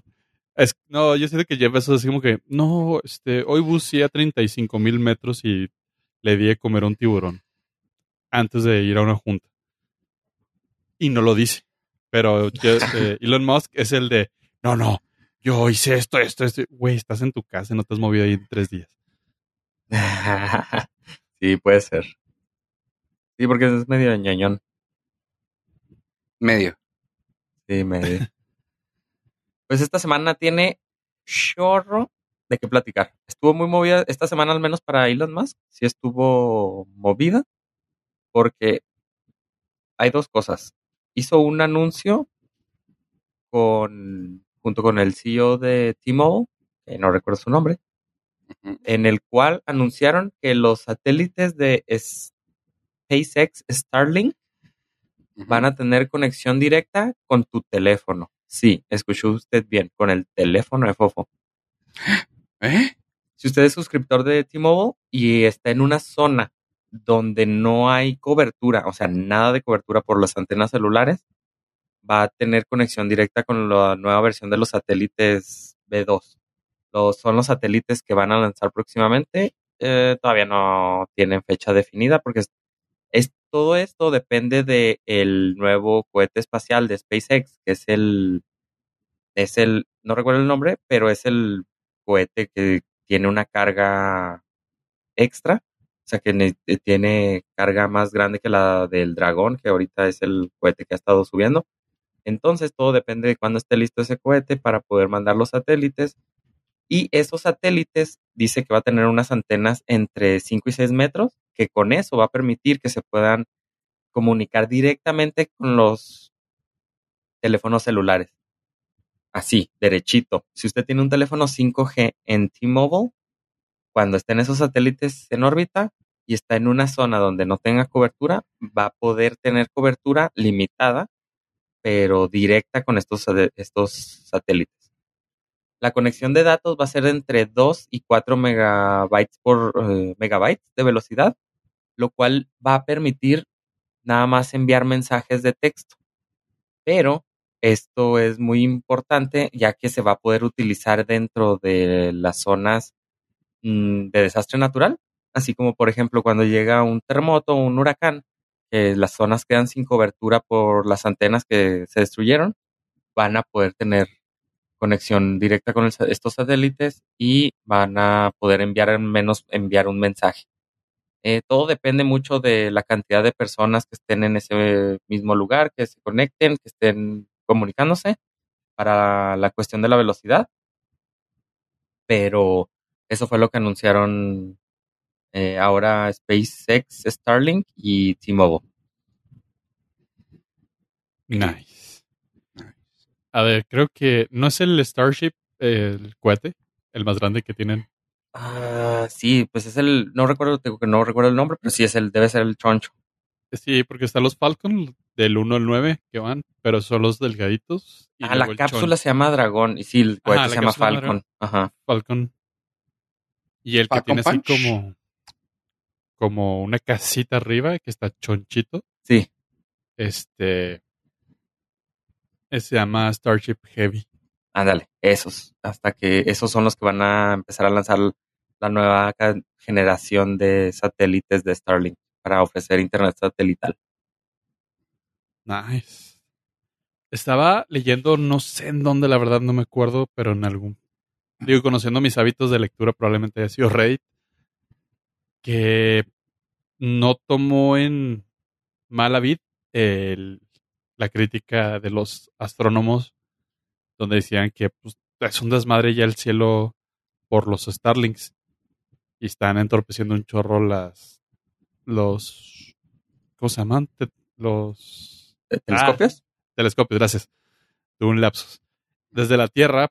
Es, no, yo siento que Jeff Bezos es como que, no, este, hoy buceé a 35 mil metros y le di de comer a un tiburón antes de ir a una junta. Y no lo dice. Pero eh, Elon Musk es el de, no, no, yo hice esto, esto, esto. Güey, estás en tu casa y no te has movido ahí en tres días. sí, puede ser. Sí, porque es medio ñoñón. Medio. Sí, medio. pues esta semana tiene chorro de qué platicar. Estuvo muy movida esta semana, al menos para Elon Musk. Sí estuvo movida. Porque hay dos cosas. Hizo un anuncio con junto con el CEO de T-Mobile, que no recuerdo su nombre, en el cual anunciaron que los satélites de SpaceX Starlink van a tener conexión directa con tu teléfono. Sí, escuchó usted bien, con el teléfono de Fofo. ¿Eh? Si usted es suscriptor de T-Mobile y está en una zona donde no hay cobertura, o sea, nada de cobertura por las antenas celulares, va a tener conexión directa con la nueva versión de los satélites B2. Los, son los satélites que van a lanzar próximamente. Eh, todavía no tienen fecha definida porque es, todo esto depende del nuevo cohete espacial de SpaceX, que es el, es el, no recuerdo el nombre, pero es el cohete que tiene una carga extra, o sea que eh, tiene carga más grande que la del Dragón, que ahorita es el cohete que ha estado subiendo. Entonces todo depende de cuándo esté listo ese cohete para poder mandar los satélites. Y esos satélites dice que va a tener unas antenas entre 5 y 6 metros, que con eso va a permitir que se puedan comunicar directamente con los teléfonos celulares. Así, derechito. Si usted tiene un teléfono 5G en T-Mobile, cuando estén esos satélites en órbita y está en una zona donde no tenga cobertura, va a poder tener cobertura limitada, pero directa con estos, estos satélites. La conexión de datos va a ser entre 2 y 4 megabytes por eh, megabytes de velocidad, lo cual va a permitir nada más enviar mensajes de texto. Pero esto es muy importante ya que se va a poder utilizar dentro de las zonas mm, de desastre natural, así como por ejemplo cuando llega un terremoto o un huracán, que las zonas quedan sin cobertura por las antenas que se destruyeron, van a poder tener conexión directa con estos satélites y van a poder enviar al menos enviar un mensaje. Eh, todo depende mucho de la cantidad de personas que estén en ese mismo lugar, que se conecten, que estén comunicándose para la cuestión de la velocidad. Pero eso fue lo que anunciaron eh, ahora SpaceX, Starlink y T-Mobile. Nice. A ver, creo que no es el Starship, el cohete, el más grande que tienen. Ah, sí, pues es el, no recuerdo, tengo que no recuerdo el nombre, pero sí es el, debe ser el choncho. Sí, porque están los Falcon del 1 al 9 que van, pero son los delgaditos. y Ah, la cápsula se llama Dragón y sí, el cohete la se llama Falcon. Ajá. Falcon. Y el que tiene así como, como una casita arriba que está chonchito. Sí. Este. Se llama Starship Heavy. Ándale, esos. Hasta que esos son los que van a empezar a lanzar la nueva generación de satélites de Starlink para ofrecer internet satelital. Nice. Estaba leyendo, no sé en dónde, la verdad no me acuerdo, pero en algún. Digo, conociendo mis hábitos de lectura, probablemente haya sido Reddit. Que no tomó en mala vid la crítica de los astrónomos, donde decían que pues, es un desmadre ya el cielo por los Starlinks y están entorpeciendo un chorro las. los. ¿Cómo se llaman? Te- Los ¿Te- ¿Telescopios? telescopios, gracias. De un lapsus. Desde la Tierra,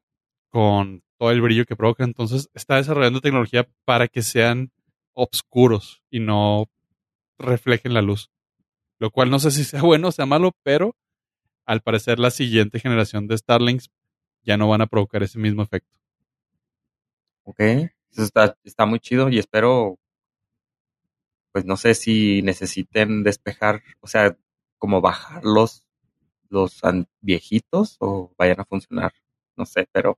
con todo el brillo que provoca, entonces está desarrollando tecnología para que sean obscuros y no reflejen la luz. Lo cual no sé si sea bueno o sea malo, pero al parecer la siguiente generación de Starlinks ya no van a provocar ese mismo efecto. Ok. Eso está, está muy chido y espero, pues no sé si necesiten despejar, o sea, como bajar los, los viejitos o vayan a funcionar. No sé, pero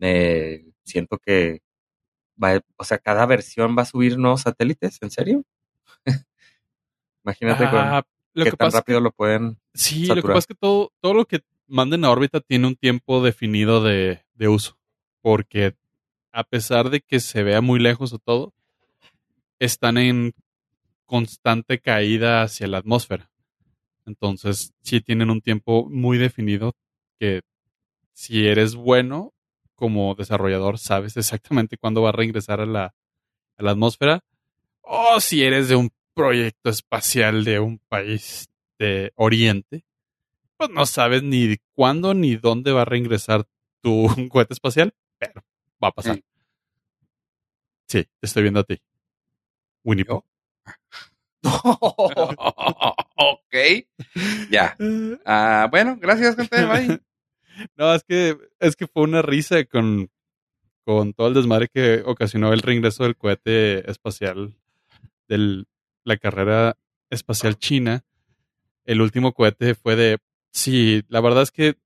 eh, siento que va, o sea, cada versión va a subir nuevos satélites, ¿en serio? Imagínate con lo qué que tan que- rápido lo pueden. Sí, lo que pasa es que todo, todo lo que manden a órbita tiene un tiempo definido de, de uso. Porque a pesar de que se vea muy lejos o todo, están en constante caída hacia la atmósfera. Entonces, sí tienen un tiempo muy definido que si eres bueno como desarrollador, sabes exactamente cuándo va a reingresar a la, a la atmósfera. O si eres de un proyecto espacial de un país de Oriente, pues no sabes ni cuándo ni dónde va a reingresar tu cohete espacial, pero va a pasar. Sí. Te estoy viendo a ti. Winnie. Pooh. ok. Ya. Ah, bueno, gracias, gente. Bye. No, es que, es que fue una risa con, con todo el desmadre que ocasionó el reingreso del cohete espacial de la carrera espacial china. El último cohete fue de, sí, la verdad es que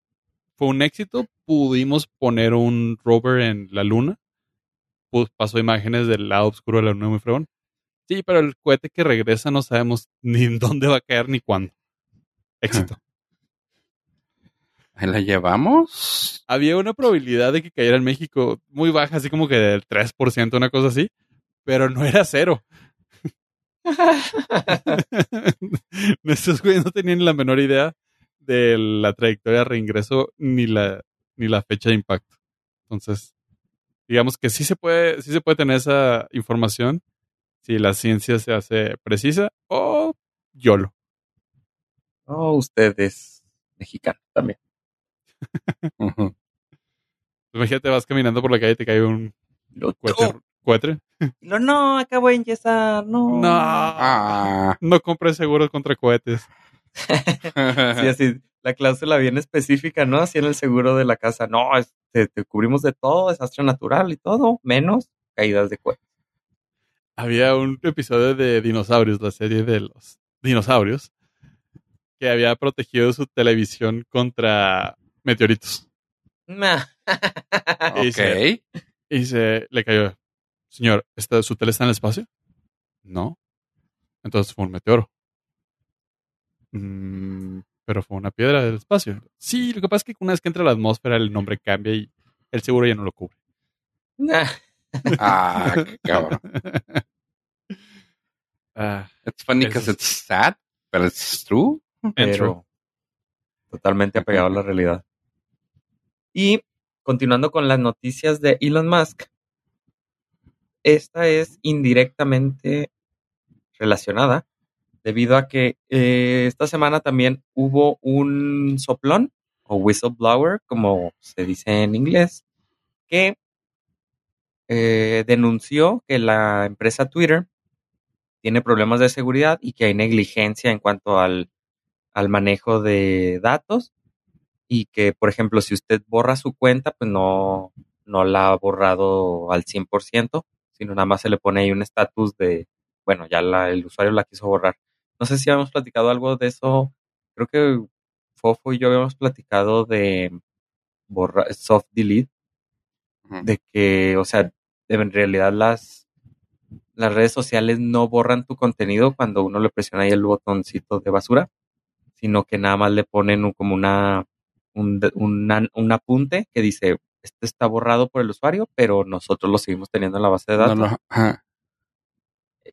fue un éxito. Pudimos poner un rover en la luna. Pues pasó imágenes del lado oscuro de la luna muy fregón. Sí, pero el cohete que regresa no sabemos ni en dónde va a caer ni cuándo. Éxito. ¿Ahí ¿La llevamos? había una probabilidad de que cayera en México muy baja, así como que del 3%, una cosa así, pero no era cero. Nuestros güeyes no tenían la menor idea de la trayectoria de reingreso ni la, ni la fecha de impacto. Entonces, digamos que sí se puede, sí se puede tener esa información si la ciencia se hace precisa o YOLO. Oh, usted es mexicano también. Ujú. Imagínate, vas caminando por la calle y te cae un Lo- cohete. cohete. No, no, acabo de enyesar, no. No. Ah. No compres seguros contra cohetes. Sí, así, la cláusula bien específica, ¿no? Así en el seguro de la casa. No, es- te, te cubrimos de todo, desastre natural y todo, menos caídas de cohetes. Había un episodio de Dinosaurios, la serie de los dinosaurios, que había protegido su televisión contra meteoritos. Nah. ok. Y se le cayó, señor, ¿está, ¿su tele está en el espacio? No. Entonces fue un meteoro. "Mm, pero fue una piedra del espacio. Sí, lo que pasa es que una vez que entra a la atmósfera el nombre cambia y el seguro ya no lo cubre. Nah. Ah, qué cabrón. Ah, It's funny because it's sad, but it's true. pero totalmente apegado a la realidad. Y continuando con las noticias de Elon Musk, esta es indirectamente relacionada debido a que eh, esta semana también hubo un soplón o whistleblower, como se dice en inglés, que eh, denunció que la empresa Twitter tiene problemas de seguridad y que hay negligencia en cuanto al, al manejo de datos y que, por ejemplo, si usted borra su cuenta, pues no, no la ha borrado al 100%, sino nada más se le pone ahí un estatus de, bueno, ya la- el usuario la quiso borrar. No sé si habíamos platicado algo de eso. Creo que Fofo y yo habíamos platicado de borra, soft delete, de que, o sea, en realidad las, las redes sociales no borran tu contenido cuando uno le presiona ahí el botoncito de basura, sino que nada más le ponen un- como una, un, una- un apunte que dice, este está borrado por el usuario, pero nosotros lo seguimos teniendo en la base de datos. no.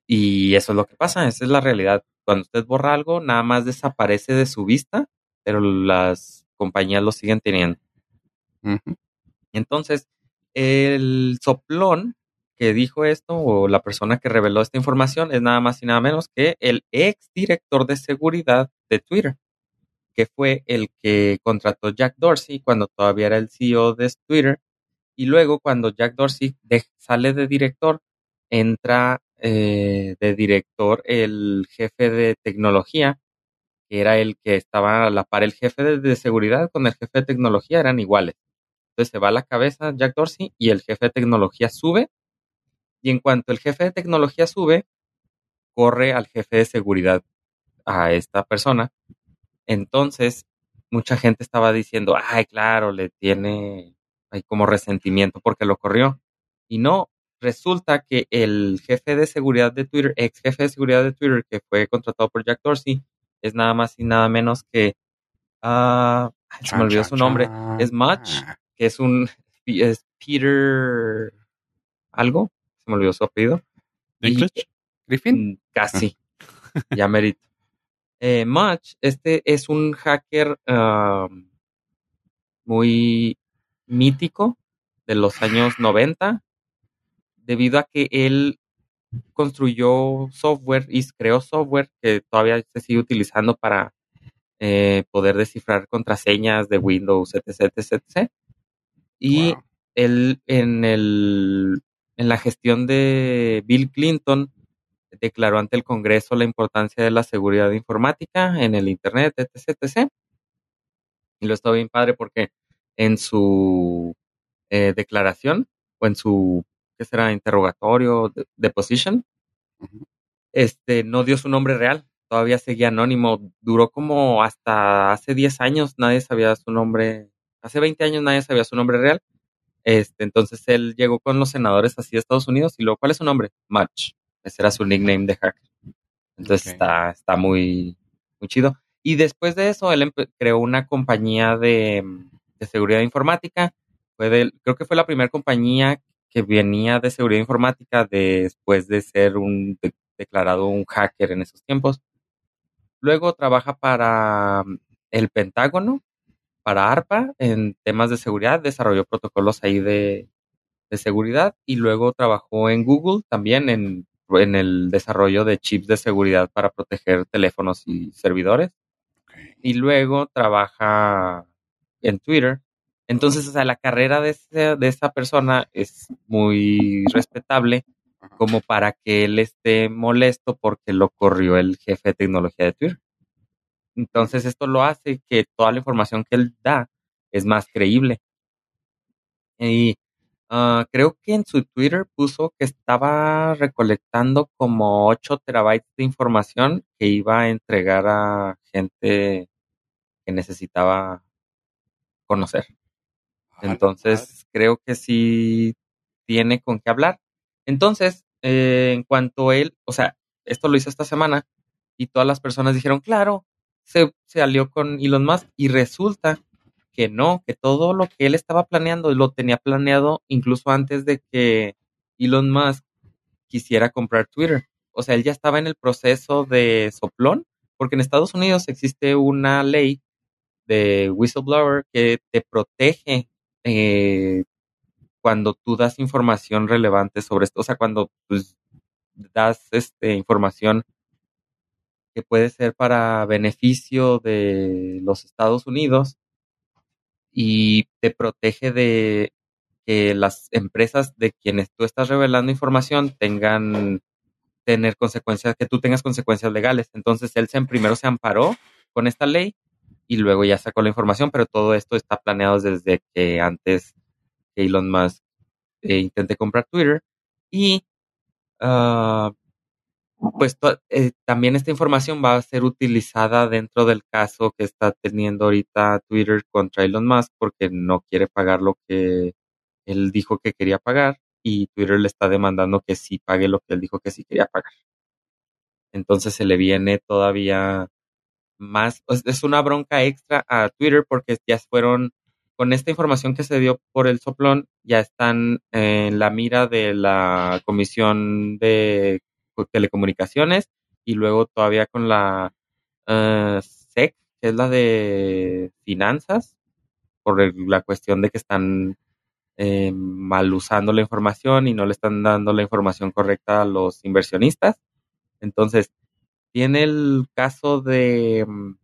Y eso es lo que pasa, esa es la realidad. Cuando usted borra algo, nada más desaparece de su vista, pero las compañías lo siguen teniendo. Entonces, el soplón que dijo esto, o la persona que reveló esta información, es nada más y nada menos que el ex director de seguridad de Twitter, que fue el que contrató Jack Dorsey cuando todavía era el CEO de Twitter. Y luego, cuando Jack Dorsey de- sale de director, entra eh, de director el jefe de tecnología, que era el que estaba a la par, el jefe de, de seguridad con el jefe de tecnología eran iguales. Entonces se va a la cabeza Jack Dorsey y el jefe de tecnología sube. Y en cuanto el jefe de tecnología sube, corre al jefe de seguridad a esta persona. Entonces, mucha gente estaba diciendo, ay, claro, le tiene hay como resentimiento porque lo corrió. Y no, resulta que el jefe de seguridad de Twitter, ex jefe de seguridad de Twitter, que fue contratado por Jack Dorsey, es nada más y nada menos que, ah, se me olvidó su nombre, es Much, chan. que es un, es Peter algo, se me olvidó su apellido. Y-. Griffin. Mm, Casi. ya merito. Eh, Much, este es un hacker muy mítico de los años 90, debido a que él construyó software y creó software que todavía se sigue utilizando para eh, poder descifrar contraseñas de Windows, etc, etc, etc. Y Wow. él en el en la gestión de Bill Clinton declaró ante el Congreso la importancia de la seguridad informática en el Internet, etc. etc. Y lo está bien padre porque en su eh, declaración o en su, ¿qué será? Interrogatorio, de- deposition, este, no dio su nombre real. Todavía seguía anónimo. Duró como hasta hace 10 años, nadie sabía su nombre. Hace 20 años nadie sabía su nombre real. Este, entonces él llegó con los senadores así de Estados Unidos y luego, ¿cuál es su nombre? Match. Ese era su nickname de hacker. Entonces Ok. está, está muy, muy chido. Y después de eso, él creó una compañía de, de seguridad informática. Fue del- creo que fue la primera compañía que venía de seguridad informática después de ser un de- declarado un hacker en esos tiempos. Luego trabaja para mm, el Pentágono, para ARPA en temas de seguridad, desarrolló protocolos ahí de, de seguridad y luego trabajó en Google también en, en el desarrollo de chips de seguridad para proteger teléfonos y servidores. Y luego trabaja en Twitter. Entonces, o sea, la carrera de, ese- de esa persona es muy respetable como para que él esté molesto porque lo corrió el jefe de tecnología de Twitter. Entonces esto lo hace que toda la información que él da es más creíble. Y ah, creo que en su Twitter puso que estaba recolectando como 8 terabytes de información que iba a entregar a gente que necesitaba conocer. Entonces, creo que sí tiene con qué hablar. Entonces, eh, en cuanto él, o sea, esto lo hizo esta semana y todas las personas dijeron, claro, se, se alió con Elon Musk y resulta que no, que todo lo que él estaba planeando lo tenía planeado incluso antes de que Elon Musk quisiera comprar Twitter. O sea, él ya estaba en el proceso de soplón, porque en Estados Unidos existe una ley de whistleblower que te protege eh, cuando tú das información relevante sobre esto, o sea, cuando pues, das este, información que puede ser para beneficio de los Estados Unidos y te protege de que las empresas de quienes tú estás revelando información tengan tener consecuencias, que tú tengas consecuencias legales. Entonces él se, primero se amparó con esta ley y luego ya sacó la información, pero todo esto está planeado desde que antes Elon Musk eh, intente comprar Twitter. Y ah, pues eh, también esta información va a ser utilizada dentro del caso que está teniendo ahorita Twitter contra Elon Musk porque no quiere pagar lo que él dijo que quería pagar y Twitter le está demandando que sí pague lo que él dijo que sí quería pagar. Entonces se le viene todavía más, es una bronca extra a Twitter porque ya fueron, con esta información que se dio por el soplón, ya están en la mira de la Comisión de Telecomunicaciones y luego todavía con la eh, SEC, que es la de finanzas, por la cuestión de que están eh, mal usando la información y no le están dando la información correcta a los inversionistas. Entonces, tiene el caso de, mm,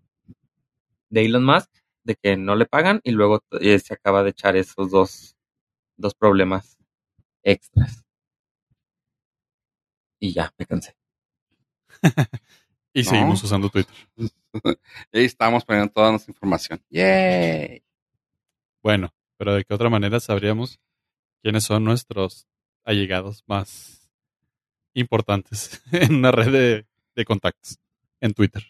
de Elon Musk, de que no le pagan y luego eh, se acaba de echar esos dos, dos problemas extras. Y ya, me cansé. Y No. seguimos usando Twitter. Y ahí estamos poniendo toda nuestra información. ¡Yay! Bueno, pero de qué otra manera sabríamos quiénes son nuestros allegados más importantes en una red de, de contactos en Twitter.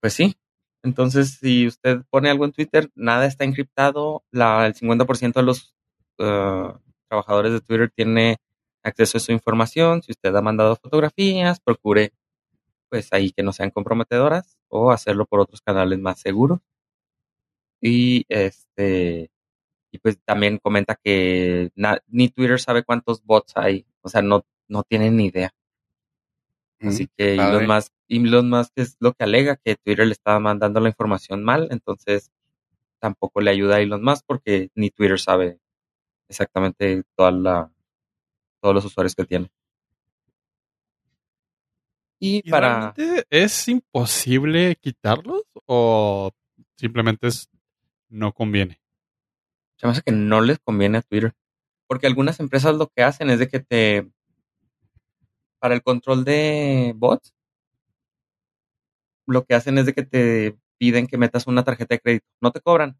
Pues sí. Entonces, si usted pone algo en Twitter, nada está encriptado. La, el 50% de los eh, trabajadores de Twitter tiene acceso a su información. Si usted ha mandado fotografías, procure pues ahí que no sean comprometedoras o hacerlo por otros canales más seguros. Y este y pues también comenta que ni Twitter sabe cuántos bots hay, o sea, no no tienen ni idea. Así que padre. Elon Musk, Elon Musk es lo que alega que Twitter le estaba mandando la información mal, entonces tampoco le ayuda a Elon Musk porque ni Twitter sabe exactamente toda la, todos los usuarios que tiene. Y, ¿Y para es imposible quitarlos o simplemente es no conviene? se me hace que no les conviene a Twitter. Porque algunas empresas lo que hacen es de que te... Para el control de bots, lo que hacen es de que te piden que metas una tarjeta de crédito. No te cobran,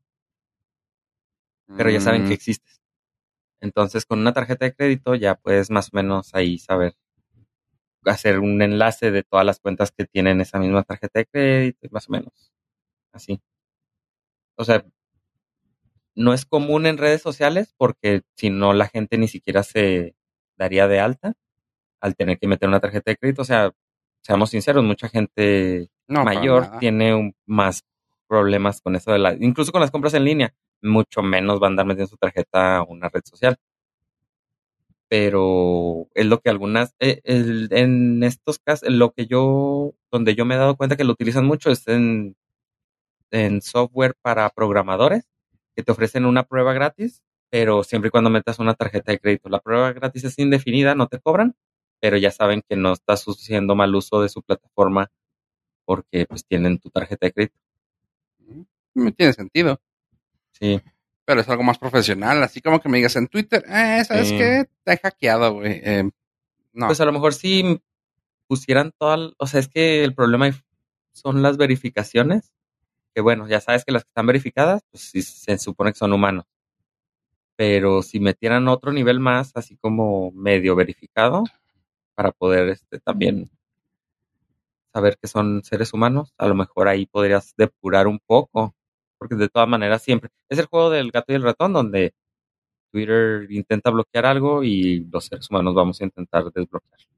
pero ya saben Mm, que existes. Entonces, con una tarjeta de crédito ya puedes más o menos ahí saber hacer un enlace de todas las cuentas que tienen esa misma tarjeta de crédito, más o menos. Así. O sea, no es común en redes sociales porque si no la gente ni siquiera se daría de alta al tener que meter una tarjeta de crédito. O sea, seamos sinceros, mucha gente no, mayor tiene un- más problemas con eso de la, incluso con las compras en línea, mucho menos van a andar metiendo su tarjeta a una red social. Pero es lo que algunas, eh, el- en estos casos, lo que yo, donde yo me he dado cuenta que lo utilizan mucho es en, en software para programadores, que te ofrecen una prueba gratis, pero siempre y cuando metas una tarjeta de crédito. La prueba gratis es indefinida, no te cobran, pero ya saben que no estás haciendo mal uso de su plataforma porque pues tienen tu tarjeta de crédito. Me tiene sentido. Sí, Pero es algo más profesional. Así como que me digas en Twitter, eh, ¿sabes Sí. qué? Te he hackeado, güey. Eh, no. pues a lo mejor si pusieran toda, o sea, es que el problema son las verificaciones, que bueno, ya sabes que las que están verificadas, pues sí, se supone que son humanos. Pero si metieran otro nivel más, así como medio verificado, para poder este también saber que son seres humanos, a lo mejor ahí podrías depurar un poco, porque de todas maneras siempre es el juego del gato y el ratón donde Twitter intenta bloquear algo y los seres humanos vamos a intentar desbloquearlo.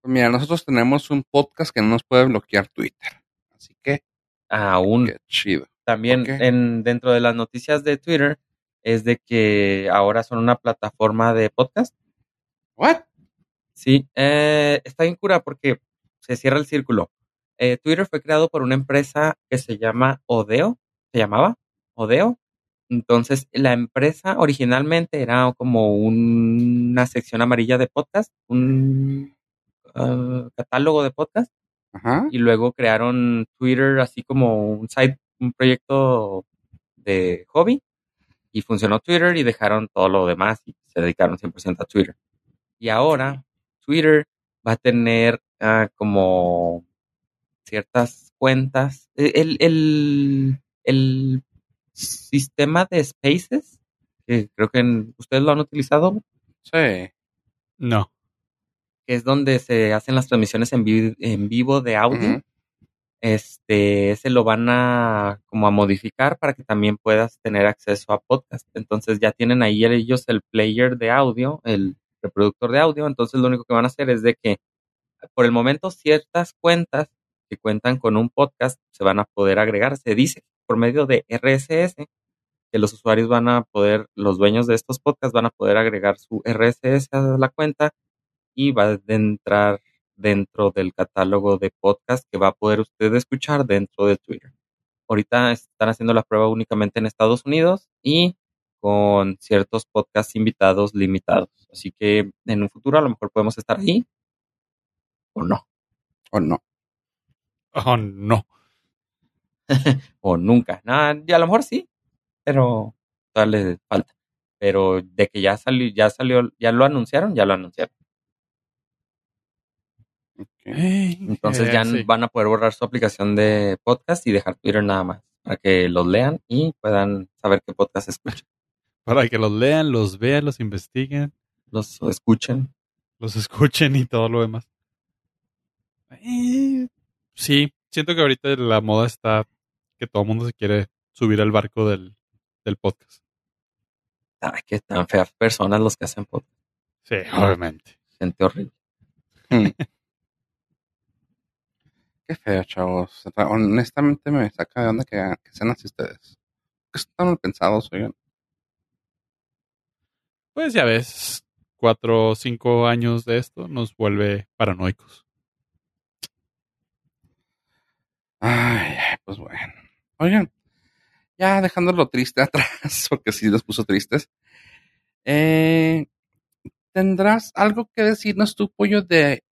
Pues mira, nosotros tenemos un podcast que no nos puede bloquear Twitter. Así que, Aún qué chido. también en dentro de las noticias de Twitter es de que ahora son una plataforma de podcast. ¿What? Sí, eh, está bien cura porque se cierra el círculo. Eh, Twitter fue creado por una empresa que se llama Odeo, se llamaba Odeo. Entonces, la empresa originalmente era como un- una sección amarilla de podcast, un ah, catálogo de podcast, Ajá. y luego crearon Twitter así como un site, un proyecto de hobby, y funcionó Twitter y dejaron todo lo demás y se dedicaron 100% a Twitter. Y ahora Twitter va a tener ah, como ciertas cuentas. Eh, El, el, el sistema de Spaces, que creo que en- ustedes lo han utilizado, Sí. No. que es donde se hacen las transmisiones en, vi- en vivo de audio. Este, ese lo van a como a modificar para que también puedas tener acceso a podcast. Entonces ya tienen ahí ellos el player de audio, el reproductor de audio. Entonces lo único que van a hacer es de que por el momento ciertas cuentas que cuentan con un podcast se van a poder agregar. Se dice por medio de RSS que los usuarios van a poder, los dueños de estos podcasts van a poder agregar su RSS a la cuenta y va a entrar dentro del catálogo de podcast que va a poder usted escuchar dentro de Twitter. Ahorita están haciendo la prueba únicamente en Estados Unidos y con ciertos podcasts invitados limitados. Así que en un futuro a lo mejor podemos estar ahí o no, ¿O no? Oh, no. o nunca. Nada, y a lo mejor sí, pero todavía le falta. Pero de que ya salió, ya salió, ya lo anunciaron, ya lo anunciaron. Ok. Entonces Eh, ya sí. van a poder borrar su aplicación de podcast y dejar Twitter nada más para que los lean y puedan saber qué podcast escuchan. Para que los lean, los vean, los investiguen, Los escuchen. los escuchen y todo lo demás. Eh, sí, siento que ahorita la moda está que todo el mundo se quiere subir al barco del, del podcast. Ay, qué tan feas personas los que hacen podcast. Sí, obviamente. Gente horrible. Hmm. Qué feo, chavos. Honestamente me saca de onda que, que sean así ustedes. Que están mal pensados, oigan. Pues ya ves, cuatro o cinco años de esto nos vuelve paranoicos. Ay, ay, pues bueno. Oigan, ya dejando lo triste atrás, porque sí nos puso tristes. Eh, ¿Tendrás algo que decirnos tu pollo de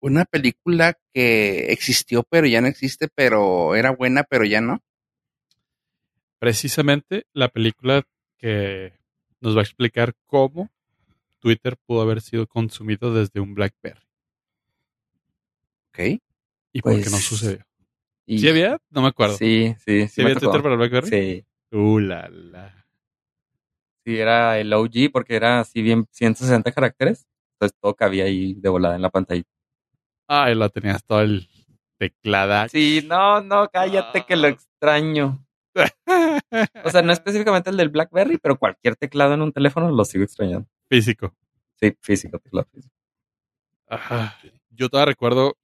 una película que existió pero ya no existe, pero era buena pero ya no? Precisamente la película que nos va a explicar cómo Twitter pudo haber sido consumido desde un BlackBerry. Ok. ¿Y por qué Pues, no sucedió? Y- ¿Sí había? No me acuerdo. Sí, sí, sí. ¿Sí había. Twitter para BlackBerry? Sí, Uh, la, la. sí, era el OG porque era así bien 160 caracteres. Entonces todo cabía ahí de volada en la pantalla. Ay, lo tenías todo el teclada. Sí, no, no, cállate que lo extraño. O sea, no específicamente el del BlackBerry, pero cualquier teclado en un teléfono lo sigo extrañando. Físico. Sí, físico, teclado físico. Ajá. Yo todavía recuerdo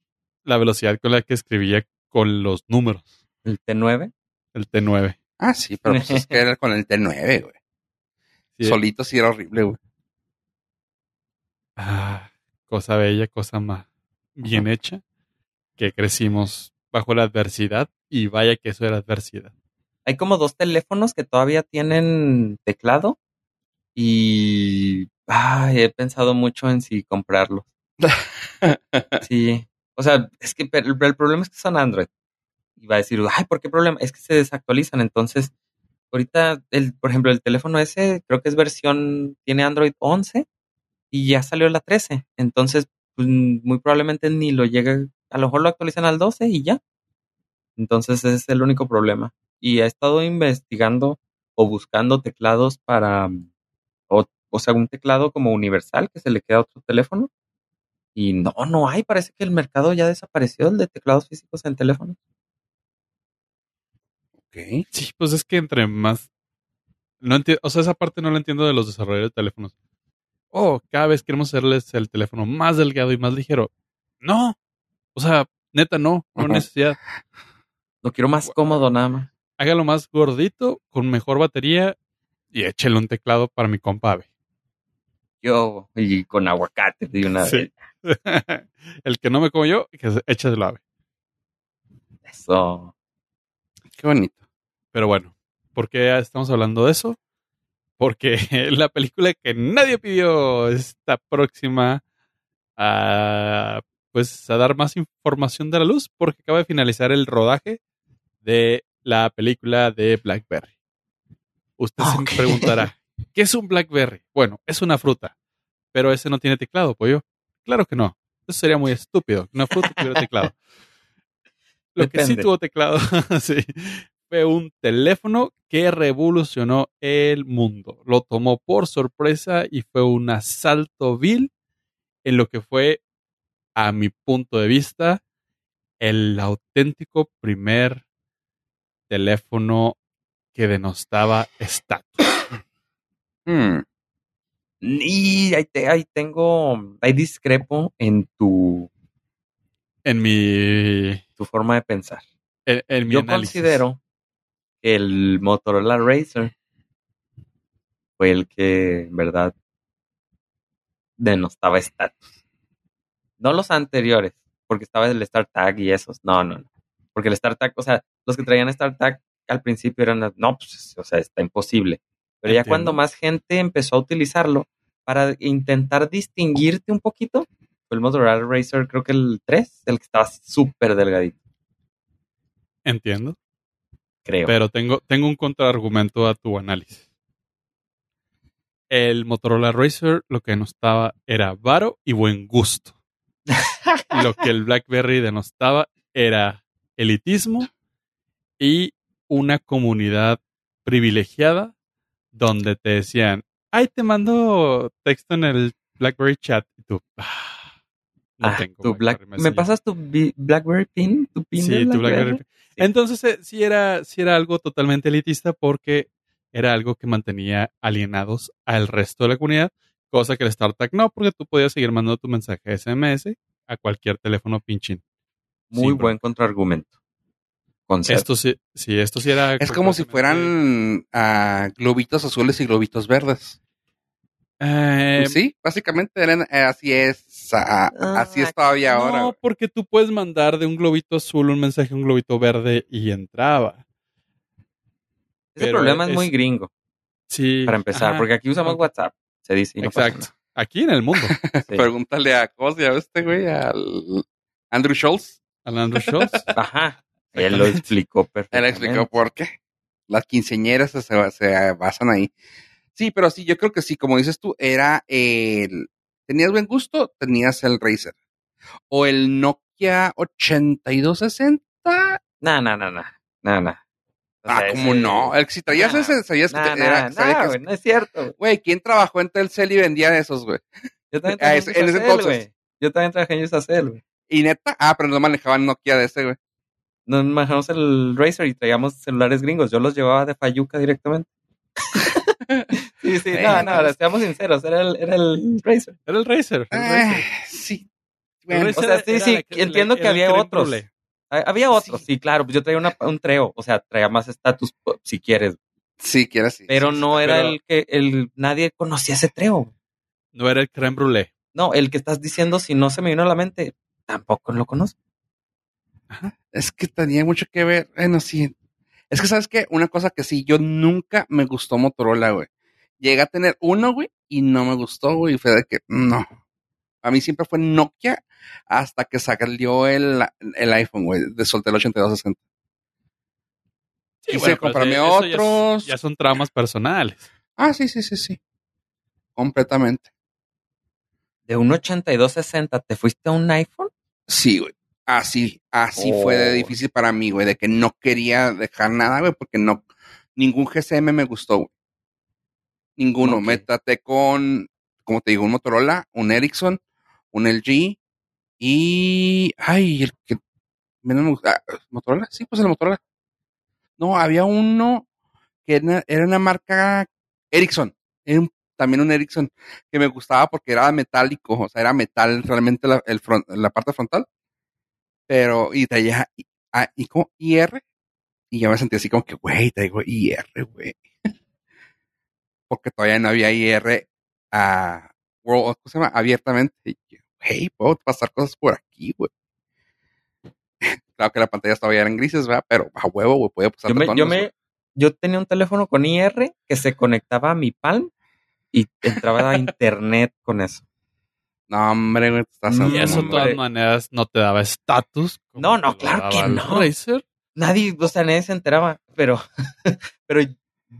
la velocidad con la que escribía con los números. El T9. El T9. Ah, sí, pero pues es que era con el T9, güey. Sí, Solito sí era horrible, güey. Ah, cosa bella, cosa más bien hecha, que crecimos bajo la adversidad y vaya que eso era adversidad. Hay como dos teléfonos que todavía tienen teclado y ay, he pensado mucho en si comprarlos. Sí, o sea, es que pero el, el problema es que son Android. Y va a decir, ay, ¿por qué problema? Es que se desactualizan. Entonces, ahorita, el, por ejemplo, el teléfono ese creo que es versión, tiene Android 11 y ya salió la 13. Entonces, pues, muy probablemente ni lo llegue, a lo mejor lo actualizan al 12 y ya. Entonces, ese es el único problema. Y he estado investigando o buscando teclados para, o, o sea, un teclado como universal que se le queda a otro teléfono. Y no, no hay. Parece que el mercado ya desapareció, el de teclados físicos en teléfonos. Ok. Sí, pues es que entre más... No enti- o sea, esa parte no la entiendo de los desarrolladores de teléfonos. Oh, cada vez queremos hacerles el teléfono más delgado y más ligero. No. O sea, neta, no. No necesidad. Lo quiero más cómodo nada más. Hágalo más gordito, con mejor batería y échele un teclado para mi compa Ave. Yo, y con aguacate de una Sí. vez. el que no me como yo, que se- échaselo Ave. Eso. Qué bonito. Pero bueno, ¿por qué estamos hablando de eso? Porque la película que nadie pidió está próxima a pues a dar más información de la luz porque acaba de finalizar el rodaje de la película de Blackberry. Usted se Ok. preguntará, ¿qué es un Blackberry? Bueno, es una fruta, pero ese no tiene teclado, pollo. Claro que no. Eso sería muy estúpido. Una fruta tuviera teclado. Lo que sí tuvo teclado, sí, fue un teléfono que revolucionó el mundo. Lo tomó por sorpresa y fue un asalto vil en lo que fue, a mi punto de vista, el auténtico primer teléfono que denostaba estatus. Hmm. Y ahí, te- ahí tengo, ahí discrepo en tu, En mi, tu forma de pensar. en, en mi Yo análisis. considero que el Motorola Racer fue el que, en verdad, denostaba estatus. No los anteriores, porque estaba el StarTag y esos. No, no, no. Porque el StarTag, o sea, los que traían StarTag al principio eran, no, pues, o sea, está imposible. Pero ya cuando más gente empezó a utilizarlo para intentar distinguirte un poquito, fue el Motorola Racer, creo que el 3, el que estaba súper delgadito, Entiendo. creo. Pero tengo, tengo un contraargumento a tu análisis. El Motorola Racer lo que denostaba era varo y buen gusto. lo que el BlackBerry denostaba era elitismo y una comunidad privilegiada donde te decían, ay, te mando texto en el BlackBerry chat. Y tú, "Ah, no Ah, tengo tu Black- ¿Me Messenger". pasas tu BlackBerry pin? ¿Tu pin de Sí, tu BlackBerry? Entonces, eh, sí era, sí era algo totalmente elitista porque era algo que mantenía alienados al resto de la comunidad, cosa que el StarTag no, porque tú podías seguir mandando tu mensaje SMS a cualquier teléfono pinchín. Muy buen contraargumento. Concepto. Esto sí, sí, esto sí era. Es como si fueran ah, globitos azules y globitos verdes. Eh, Pues sí, básicamente eran, eh, así es, ah, Ah, así es todavía ahora. no, porque tú puedes mandar de un globito azul un mensaje a un globito verde y entraba. Ese pero problema es, es- muy gringo, Sí. para empezar, ajá, porque aquí usamos. WhatsApp, se dice. y no pasa Exacto. Aquí en el mundo. Sí. Pregúntale a Cos, ya este güey, al Andrew Schultz. Al Andrew Schultz. Ajá. Él lo explicó Él perfectamente. explicó por qué. Las quinceañeras se, se basan ahí. Sí, pero sí, yo creo que sí, como dices tú, era el... ¿Tenías buen gusto? Tenías el Razer. O el Nokia 8260. No, no, no, no. No, no. O Ah, como no. El, si traías Nah, ese, sabías que Nah, te- nah, era- nah, que- güey, no es cierto. güey. ¿quién trabajó en Telcel y vendía esos, güey? Yo también Ah, trabajé en güey. Yo también trabajé en Usacell, güey. Y neta, ah, pero no manejaban Nokia de ese, güey. Nos manejamos el Razer y traíamos celulares gringos. Yo los llevaba de Fayuca directamente. sí, sí, no, no, seamos sinceros, era el, era el Razer. Era el Razer. El Razer. sí. Bueno, o sea, sí, sí, la entiendo la- que había otros. Ha- Había otros, Sí. sí, claro, pues yo traía una- un treo, o sea, traía más estatus si quieres, sí, así. pero sí, sí. no era pero- el que el nadie conocía ese treo. No era el creme brulee. No, el que estás diciendo, si no se me vino a la mente, tampoco lo conozco. Es que tenía mucho que ver. Bueno, sí. Es que, ¿sabes qué? Una cosa que sí, yo nunca me gustó Motorola, güey. Llegué a tener uno, güey, y no me gustó, güey. Y fue de que, no. A mí siempre fue Nokia hasta que salió el, el iPhone, güey. De solté el 8260. Quise pero comprarme eso ya otros. Ya, son traumas personales. Ah, sí, sí, sí, sí. Completamente. De un 8260, ¿te fuiste a un iPhone? Sí, güey. Así, así fue de Oh. difícil para mí, güey, de que no quería dejar nada, güey, porque no, ningún GSM me gustó, güey. Ninguno. Ok. Me traté con, como te digo, un Motorola, un Ericsson, un LG y, ay, el que menos me gusta, ah, Motorola, sí, pues el Motorola. No, había uno que era, era una marca Ericsson, era un- también un Ericsson que me gustaba porque era metálico, o sea, era metal realmente la, el front- la parte frontal pero y traía y, ah, y como IR y yo me sentí así como que güey traigo IR güey porque todavía no había IR a World, ¿cómo se llama? abiertamente y yo, hey puedo pasar cosas por aquí güey claro que la pantalla todavía era en grises ¿verdad? pero a huevo güey podía pasar Yo, me, tonos, yo, güey. me, yo tenía un teléfono con IR que se conectaba a mi Palm y entraba a internet con eso. no hombre güey estás Y Y eso de todas maneras no te daba estatus. No, no, claro que no. Razer. Nadie, o sea, nadie se enteraba, pero, pero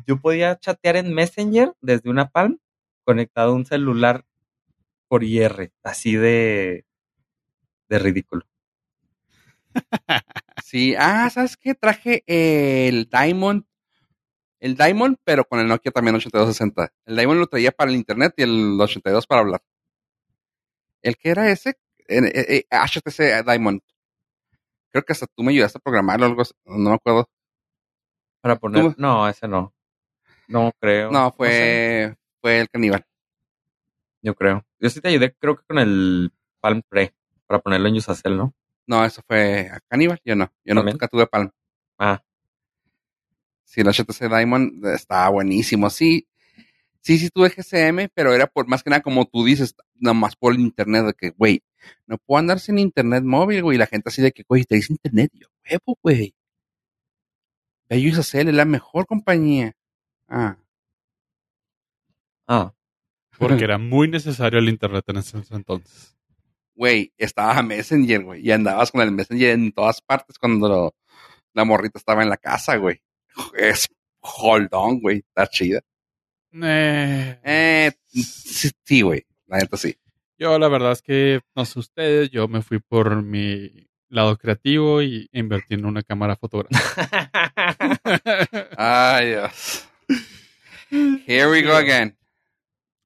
yo podía chatear en Messenger desde una Palm conectado a un celular por IR, así de, de ridículo. sí ah sabes qué traje el Diamond el Diamond, pero con el Nokia también 8260. El Diamond lo traía para el internet y el 82 para hablar. ¿El que era ese? Eh, eh, eh, HTC Diamond. Creo que hasta tú me ayudaste a programarlo o algo así. No me acuerdo. Para poner, ¿Tú? no, ese no. No creo. No, sé, fue, fue el caníbal. yo creo. Yo sí te ayudé, creo que con el Palm Pre, para ponerlo en Usacell, ¿no? No, eso fue a caníbal. Yo no. Yo no nunca tuve Palm. Ah, Sí, el HTC Diamond estaba buenísimo. Sí, sí, sí tuve GCM, pero era por más que nada como tú dices, nomás por el internet, de que, güey, no puedo andar sin internet móvil, güey. Y la gente así de que, güey, te dice internet. Yo, huevo, güey. Usacell, es la mejor compañía. Ah, ah. Porque era muy necesario el internet en ese entonces. güey, estaba Messenger, güey. Y andabas con el Messenger en todas partes cuando lo- la morrita estaba en la casa, güey. Es hold on, güey. Está chida. Eh, Eh, sí, güey. La neta sí. yo la verdad es que, no sé ustedes, yo me fui por mi lado creativo y invertí en una cámara fotográfica. Ay, Dios. Here we go again.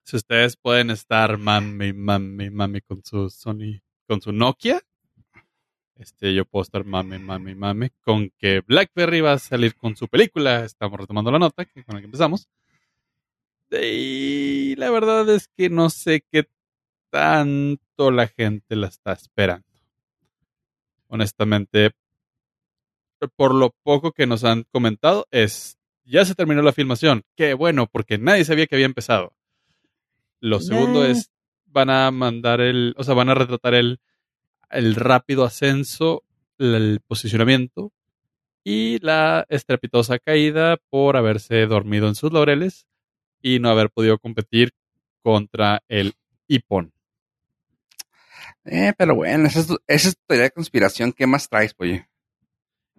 si ustedes pueden estar mami, mami, mami con su Sony, con su Nokia, este, yo puedo estar mami, mami, mami con que BlackBerry va a salir con su película. Estamos retomando la nota que- con la que empezamos. Y la verdad es que no sé qué tanto la gente la está esperando. Honestamente, por lo poco que nos han comentado, es ya se terminó la filmación. Qué bueno, porque nadie sabía que había empezado. Lo segundo es, van a mandar el, o sea, van a retratar el, el rápido ascenso, el posicionamiento y la estrepitosa caída por haberse dormido en sus laureles y no haber podido competir contra el iPhone. Eh, pero bueno, esa es, tu- esa es tu teoría de conspiración. ¿Qué más traes, oye?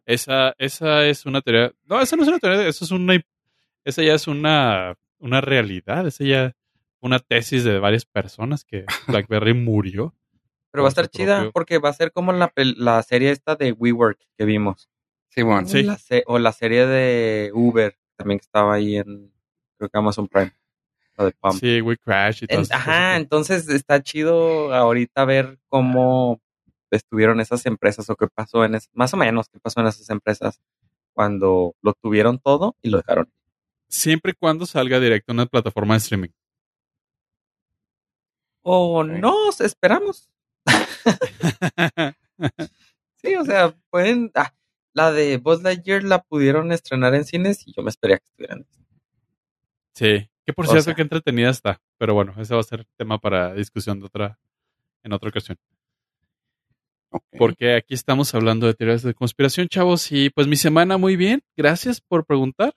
Esa, esa es una teoría. No, esa no es una teoría, eso es una. Esa ya es una una realidad. Es ya una tesis de varias personas que BlackBerry murió. Pero va a estar chida propio- porque va a ser como la, la serie esta de WeWork que vimos. Sí, bueno. Sí. La o la serie de Uber, también que estaba ahí en, creo que Amazon Prime. La de Pump. Sí, We Crash y En- esas ajá, entonces está chido ahorita ver cómo estuvieron esas empresas o qué pasó en es, más o menos qué pasó en esas empresas cuando lo tuvieron todo y lo dejaron. Siempre y cuando salga directo a una plataforma de streaming. O Ok. no, esperamos. Sí, o sea, pueden. ah, la de Buzz Lightyear la pudieron estrenar en cines y yo me espería que estuvieran. sí. Que por O cierto, sea. que entretenida está. Pero bueno, ese va a ser tema para discusión de otra, en otra ocasión. Porque aquí estamos hablando de teorías de conspiración, chavos. Y pues mi semana muy bien. Gracias por preguntar.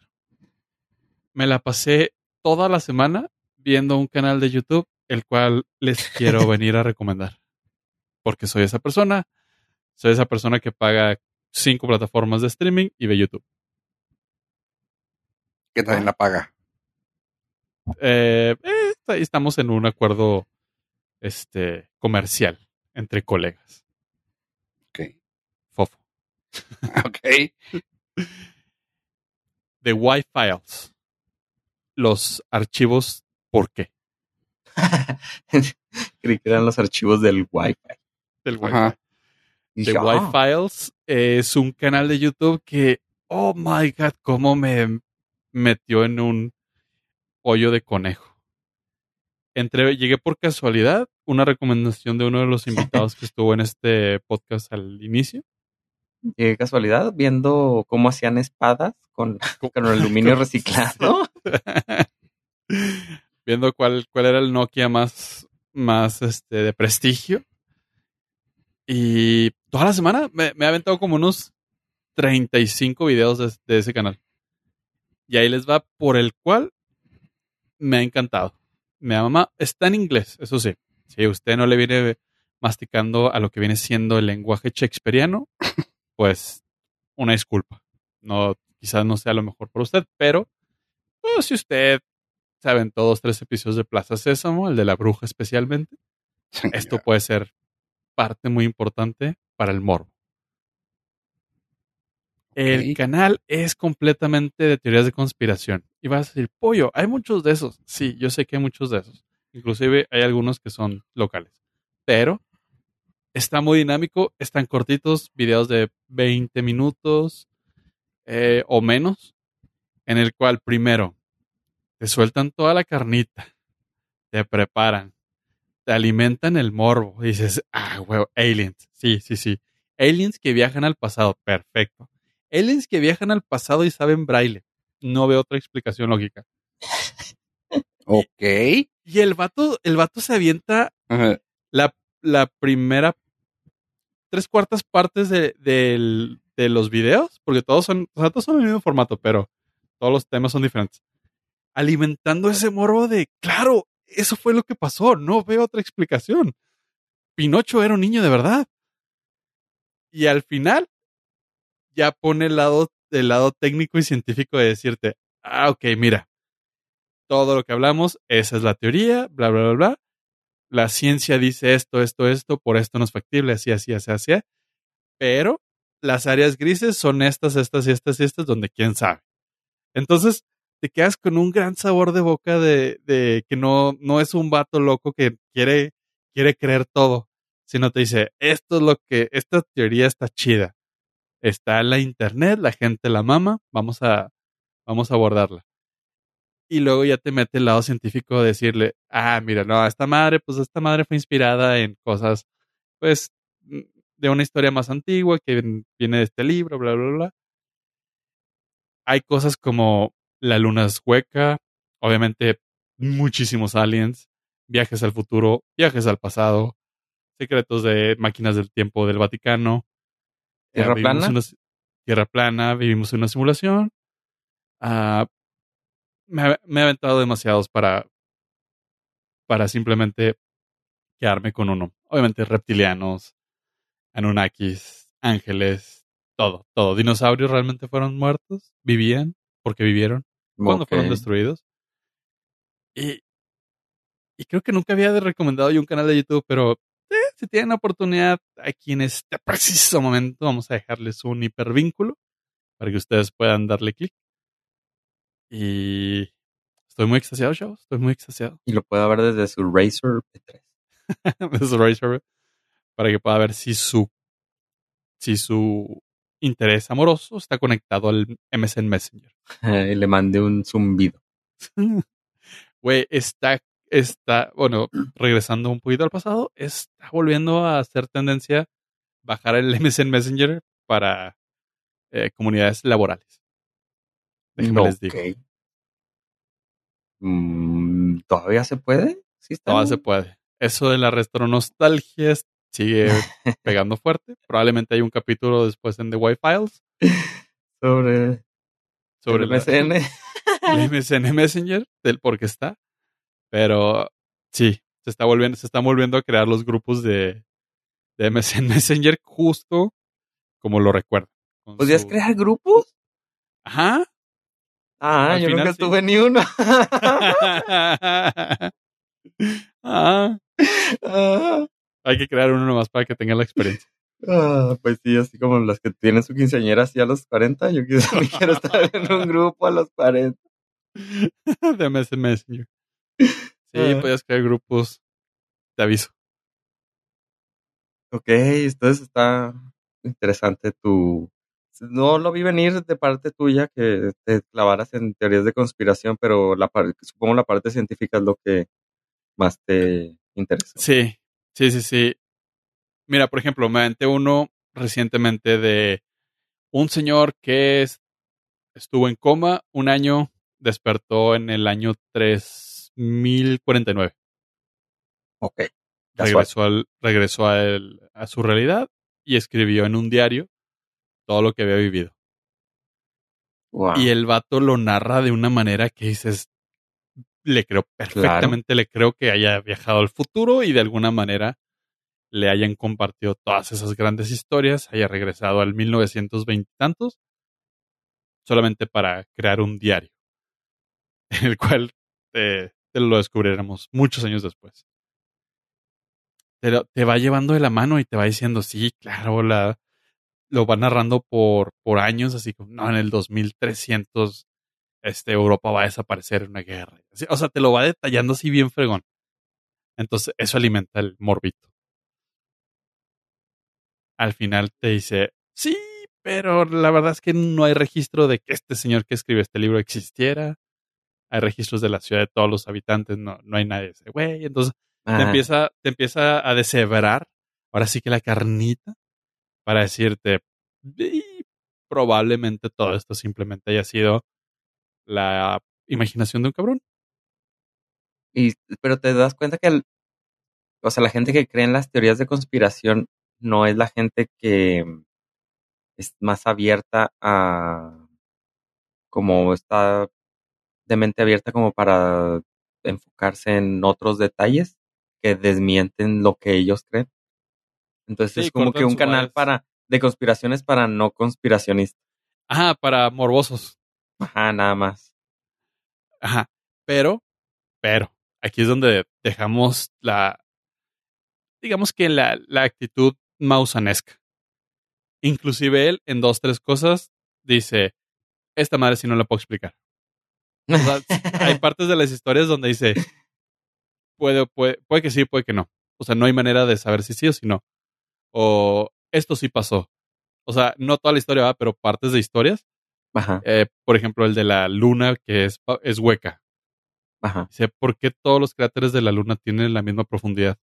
Me la pasé toda la semana viendo un canal de YouTube, el cual les quiero venir a recomendar. Porque soy esa persona. Soy esa persona que paga cinco plataformas de streaming y ve YouTube. Que también la paga. Eh, eh, estamos en un acuerdo este, comercial entre colegas. Ok. Fofo. Ok. The Y-Files. Los archivos, ¿por qué? Creí que eran los archivos del Wi-Fi. Del Wi-Fi. The dije, ah, Y-Files es un canal de YouTube que, oh my god, cómo me metió en un hoyo de conejo. Entre, llegué por casualidad, una recomendación de uno de los invitados que estuvo en este podcast al inicio. qué casualidad, viendo cómo hacían espadas con, con aluminio reciclado. Viendo cuál, cuál era el Nokia más, más este, de prestigio. Y toda la semana me, me ha aventado como unos 35 videos de, de ese canal. Y ahí les va por el cual me ha encantado. Mi mamá está en inglés, eso sí. Si usted no le viene masticando a lo que viene siendo el lenguaje shakespeariano, pues una disculpa. No, quizás no sea lo mejor para usted, pero pues, si usted saben todos tres episodios de Plaza Sésamo, el de la bruja especialmente, esto puede ser parte muy importante para el morbo. El canal es completamente de teorías de conspiración. Y vas a decir, pollo, hay muchos de esos. Sí, yo sé que hay muchos de esos. Inclusive hay algunos que son locales. Pero está muy dinámico, están cortitos, videos de 20 minutos eh, o menos, en el cual primero te sueltan toda la carnita, te preparan, te alimentan el morbo. Y dices, ah, huevo, aliens. Sí, sí, sí. Aliens que viajan al pasado, perfecto. Aliens que viajan al pasado y saben braille. No veo otra explicación lógica. Ok. Y el vato, el vato se avienta Ajá. la, la primera tres cuartas partes de, del- de los videos, porque todos son, o sea, todos son el mismo formato, pero todos los temas son diferentes. Alimentando ese morbo de, claro, eso fue lo que pasó, no veo otra explicación. Pinocho era un niño de verdad. Y al final, ya pone el lado, el lado técnico y científico de decirte, ah, ok, mira, todo lo que hablamos, esa es la teoría, bla, bla, bla, bla la ciencia dice esto, esto, esto, por esto no es factible, así, así, así, así. Pero las áreas grises son estas, estas y estas y estas, donde quién sabe. Entonces, te quedas con un gran sabor de boca de, de que no, no es un vato loco que quiere, quiere creer todo, sino te dice, esto es lo que, esta teoría está chida. Está en la internet, la gente la mama, vamos a, vamos a abordarla y luego ya te mete el lado científico de decirle, ah, mira, no, esta madre, pues esta madre fue inspirada en cosas, pues, mm, de una historia más antigua que viene de este libro, bla, bla, bla. Hay cosas como la luna es hueca, obviamente muchísimos aliens, viajes al futuro, viajes al pasado, secretos de máquinas del tiempo del Vaticano. eh, ¿Tierra plana? una tierra plana, vivimos en una simulación. Ah, me, me he aventado demasiados para, para simplemente quedarme con uno. Obviamente reptilianos, Anunnakis, ángeles, todo, todo. Dinosaurios realmente fueron muertos, vivían, porque vivieron, cuando fueron destruidos. Y, y creo que nunca había recomendado yo un canal de YouTube, pero eh, si tienen oportunidad, aquí en este preciso momento vamos a dejarles un hipervínculo para que ustedes puedan darle clic. Y estoy muy extasiado, chavos. Estoy muy extasiado. Y lo puede ver desde su Razer P3. de su Razer, para que pueda ver si su si su interés amoroso está conectado al MSN Messenger. y le mande un zumbido. Güey, está, está, bueno, regresando un poquito al pasado, está volviendo a hacer tendencia bajar el MSN Messenger para eh, comunidades laborales. Déjenme les digo. Mm, ¿Todavía se puede? Sí, está Todavía se puede. Eso de la nostalgia sigue pegando fuerte. Probablemente hay un capítulo después en The White Files Sobre, sobre el la- MSN. el MSN Messenger, del por qué está. Pero sí, se está volviendo, se están volviendo a crear los grupos de, de MSN Messenger justo como lo recuerdo. ¿Podías su- crear grupos? Ajá. Ah, Al yo final nunca sí. tuve ni uno. Ah, Ah, hay que crear uno nomás para que tengan la experiencia. ah, pues sí, así como las que tienen su quinceañera así a los 40. Yo quiero, quiero estar en un grupo a los 40. de Messenger. Sí, Ah. podías crear grupos. Te aviso. Ok, entonces está interesante tu... No lo vi venir de parte tuya que te clavaras en teorías de conspiración, pero la par- supongo la parte científica es lo que más te interesó. Sí, sí, sí, sí. Mira, por ejemplo, me aventé uno recientemente de un señor que es- estuvo en coma un año, despertó en el año 3049. Ok. Regresó, al, regresó a, él- a su realidad y escribió en un diario todo lo que había vivido. Wow. Y el vato lo narra de una manera que dices, le creo perfectamente, le creo que haya viajado al futuro y de alguna manera le hayan compartido todas esas grandes historias, haya regresado al 1920 y tantos, solamente para crear un diario, el cual eh, te lo descubriremos muchos años después. Te, lo- te va llevando de la mano y te va diciendo, sí, claro, la, lo va narrando por, por años, así como, no, en el 2300 este, Europa va a desaparecer en una guerra. O sea, te lo va detallando así bien fregón. Entonces, eso alimenta el morbito. Al final te dice, sí, pero la verdad es que no hay registro de que este señor que escribió este libro existiera. Hay registros de la ciudad de todos los habitantes, no, no hay nadie de ese güey. Entonces, te empieza, te empieza a deshebrar, ahora sí que la carnita, para decirte, "Y probablemente todo esto simplemente haya sido la imaginación de un cabrón. y, pero te das cuenta que, el- o sea, la gente que cree en las teorías de conspiración no es la gente que es más abierta a, como está de mente abierta como para enfocarse en otros detalles que desmienten lo que ellos creen. Entonces Sí, es como que un canal para de conspiraciones para no conspiracionistas. Ajá, para morbosos. Ajá, nada más. Ajá. Pero, pero, aquí es donde dejamos la, digamos que la, la actitud mausanesca. Inclusive él, en dos, tres cosas, dice, esta madre si no la puedo explicar. O sea, hay partes de las historias donde dice, puede, puede, puede que sí, puede que no. O sea, no hay manera de saber si sí o si no. O esto sí pasó. O sea, no toda la historia va, pero partes de historias. Ajá, Eh, por ejemplo, el de la luna que es, es hueca. ajá. Dice, ¿por qué todos los cráteres de la luna tienen la misma profundidad?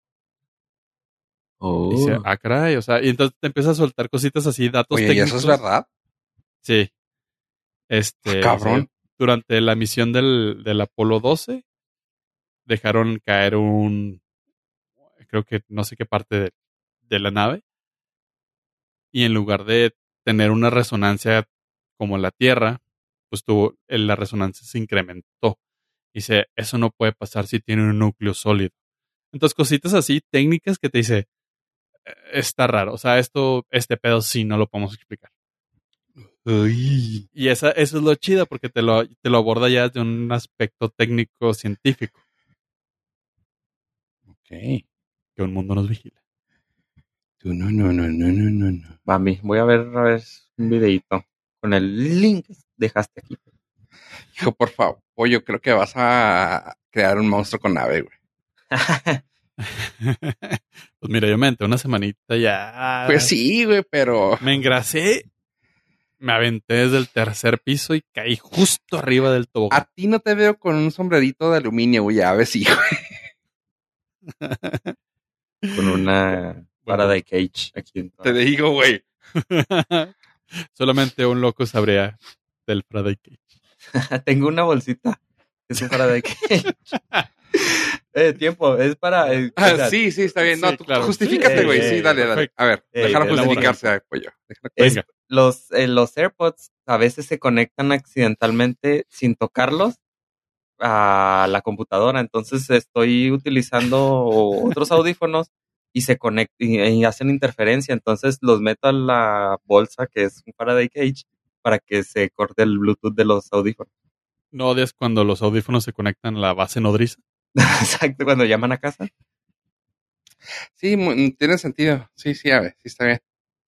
Oh. Dice, ah, caray. O sea, y entonces te empieza a soltar cositas así, datos Oye, ¿y técnicos. eso es verdad? Sí. Este. Ah, cabrón. dice, durante la misión del, del Apolo 12, dejaron caer un. Creo que no sé qué parte de, de la nave. Y en lugar de tener una resonancia como la Tierra, pues tuvo. La resonancia se incrementó. Dice, eso no puede pasar si tiene un núcleo sólido. Entonces, cositas así, técnicas que te dice, "Eh, está raro. O sea, esto, este pedo sí no lo podemos explicar. Y esa, eso es lo chido porque te lo, te lo aborda ya de un aspecto técnico científico. Ok. Que un mundo nos vigila. Tú, no, no, no, no, no, no, no. Mami, voy a ver a ver un videito con el link que dejaste aquí. Hijo, por favor, yo creo que vas a crear un monstruo con nave, güey. pues mira, yo me aventé una semanita ya. Pues sí, güey, pero. Me engrasé, me aventé desde el tercer piso y caí justo arriba del A tobogán. ti no te veo con un sombrerito de aluminio, güey. A ver si, güey. con una Faraday Cage aquí en Te digo, güey. Solamente un loco sabría del Friday Cage. Tengo una bolsita. Es un Faraday Cage. eh, tiempo, es para. eh, o Ah, sea, sí, sí, está bien. No, Sí, tú claro. justifícate, güey. Sí, dale, dale. A ver, déjalo elabora. justificarse, pollo. Es- Venga. los, eh, los AirPods a veces se conectan accidentalmente sin tocarlos a la computadora. Entonces estoy utilizando otros audífonos y se conectan y, y hacen interferencia. Entonces los meto a la bolsa que es un Faraday Cage para que se corte el Bluetooth de los audífonos. ¿No odias cuando los audífonos se conectan a la base nodriza? Exacto, cuando llaman a casa. Sí, mu- tiene sentido. Sí, sí, a ver, sí está bien.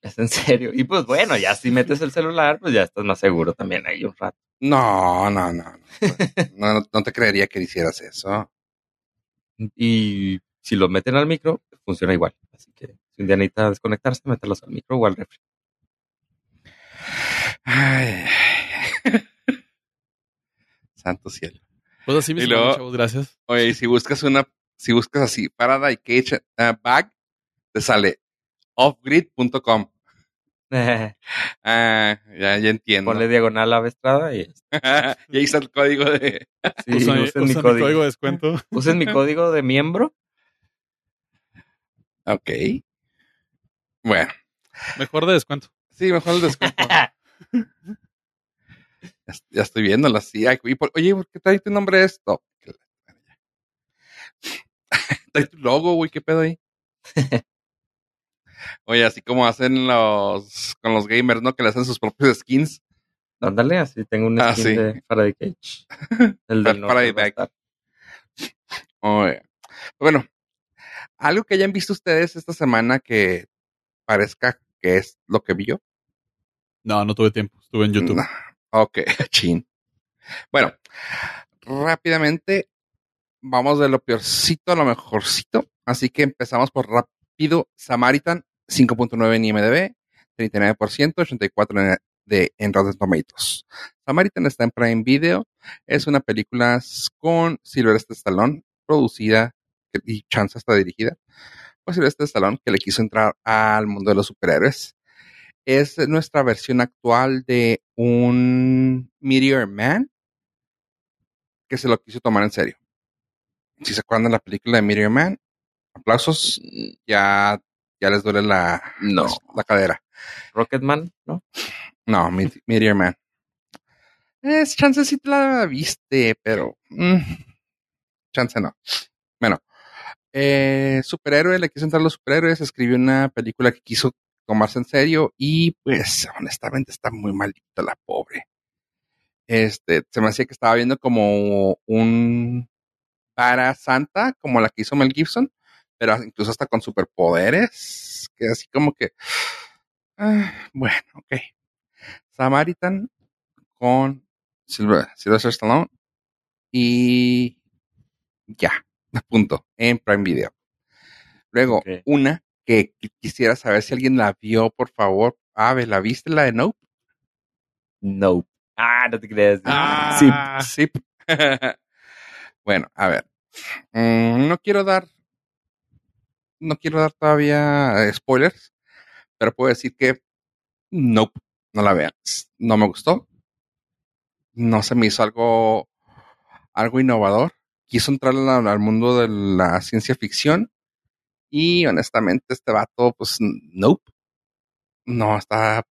Es en serio. Y pues bueno, ya si metes el celular, pues ya estás más seguro también ahí un rato. No, no, no. No, no, no te creería que hicieras eso. Y si los meten al micro, funciona igual. Así que si un día necesitas desconectarse, mételos al micro o al refri. Ay. Santo cielo. Pues así mismo, luego- chavos, gracias. Oye, y si buscas una, si buscas así, Faraday Cage uh, Bag, te sale offgrid.com. Ah, ya, ya entiendo. Ponle diagonal a Estrada y y ahí está el código de. sí, Usa, usen, mi código de descuento. usen mi código de miembro. Ok. Bueno, Mejor de descuento. sí, mejor el descuento. ya, ya estoy viéndolo así. Ay, y por- Oye, ¿por qué trae tu nombre esto? trae tu logo, güey, ¿qué pedo ahí? Oye, así como hacen los con los gamers, ¿no? Que le hacen sus propios skins. Ándale, así tengo un Ah, skin sí. de Faraday Cage. El del Faraday Bag. estar. Oye. Bueno, algo que hayan visto ustedes esta semana que parezca que es lo que vi yo. No, no tuve tiempo. Estuve en YouTube. No. Ok, chin. Bueno, rápidamente vamos de lo peorcito a lo mejorcito. Así que empezamos por rápido. Samaritan, 5.9 en IMDb, 39%, 84% en, de, en Rotten Tomatoes. Samaritan está en Prime Video. Es una película con Sylvester Stallone, producida y chance está dirigida por Sylvester Stallone, que le quiso entrar al mundo de los superhéroes es nuestra versión actual de un Meteor Man que se lo quiso tomar en serio. Si se acuerdan de la película de Meteor Man, aplausos, ya, ya les duele la, No. la cadera. Rocketman, ¿no? No, Met- Meteor Man. Es chance si te la viste, pero mm, chance no. Bueno, eh, superhéroe, le quiso entrar a los superhéroes, escribió una película que quiso tomarse en serio y pues honestamente está muy malita la pobre. Este, se me hacía que estaba viendo como un para Santa, como la que hizo Mel Gibson, pero incluso hasta con superpoderes, que así como que, ah, bueno, ok. Samaritan con Silver, Sylvester Stallone y ya, punto, en Prime Video. Luego, una que qui- quisiera saber si alguien la vio, por favor. Ave, ¿la viste la de Nope? No. Ah, no te creas. Ah. Sí. bueno, a ver. Mm, no quiero dar. No quiero dar todavía eh, spoilers, pero puedo decir que nope, no la vean. No me gustó. No se me hizo algo, algo innovador. Quiso entrar al, al mundo de la ciencia ficción y honestamente este vato, pues nope. No, está,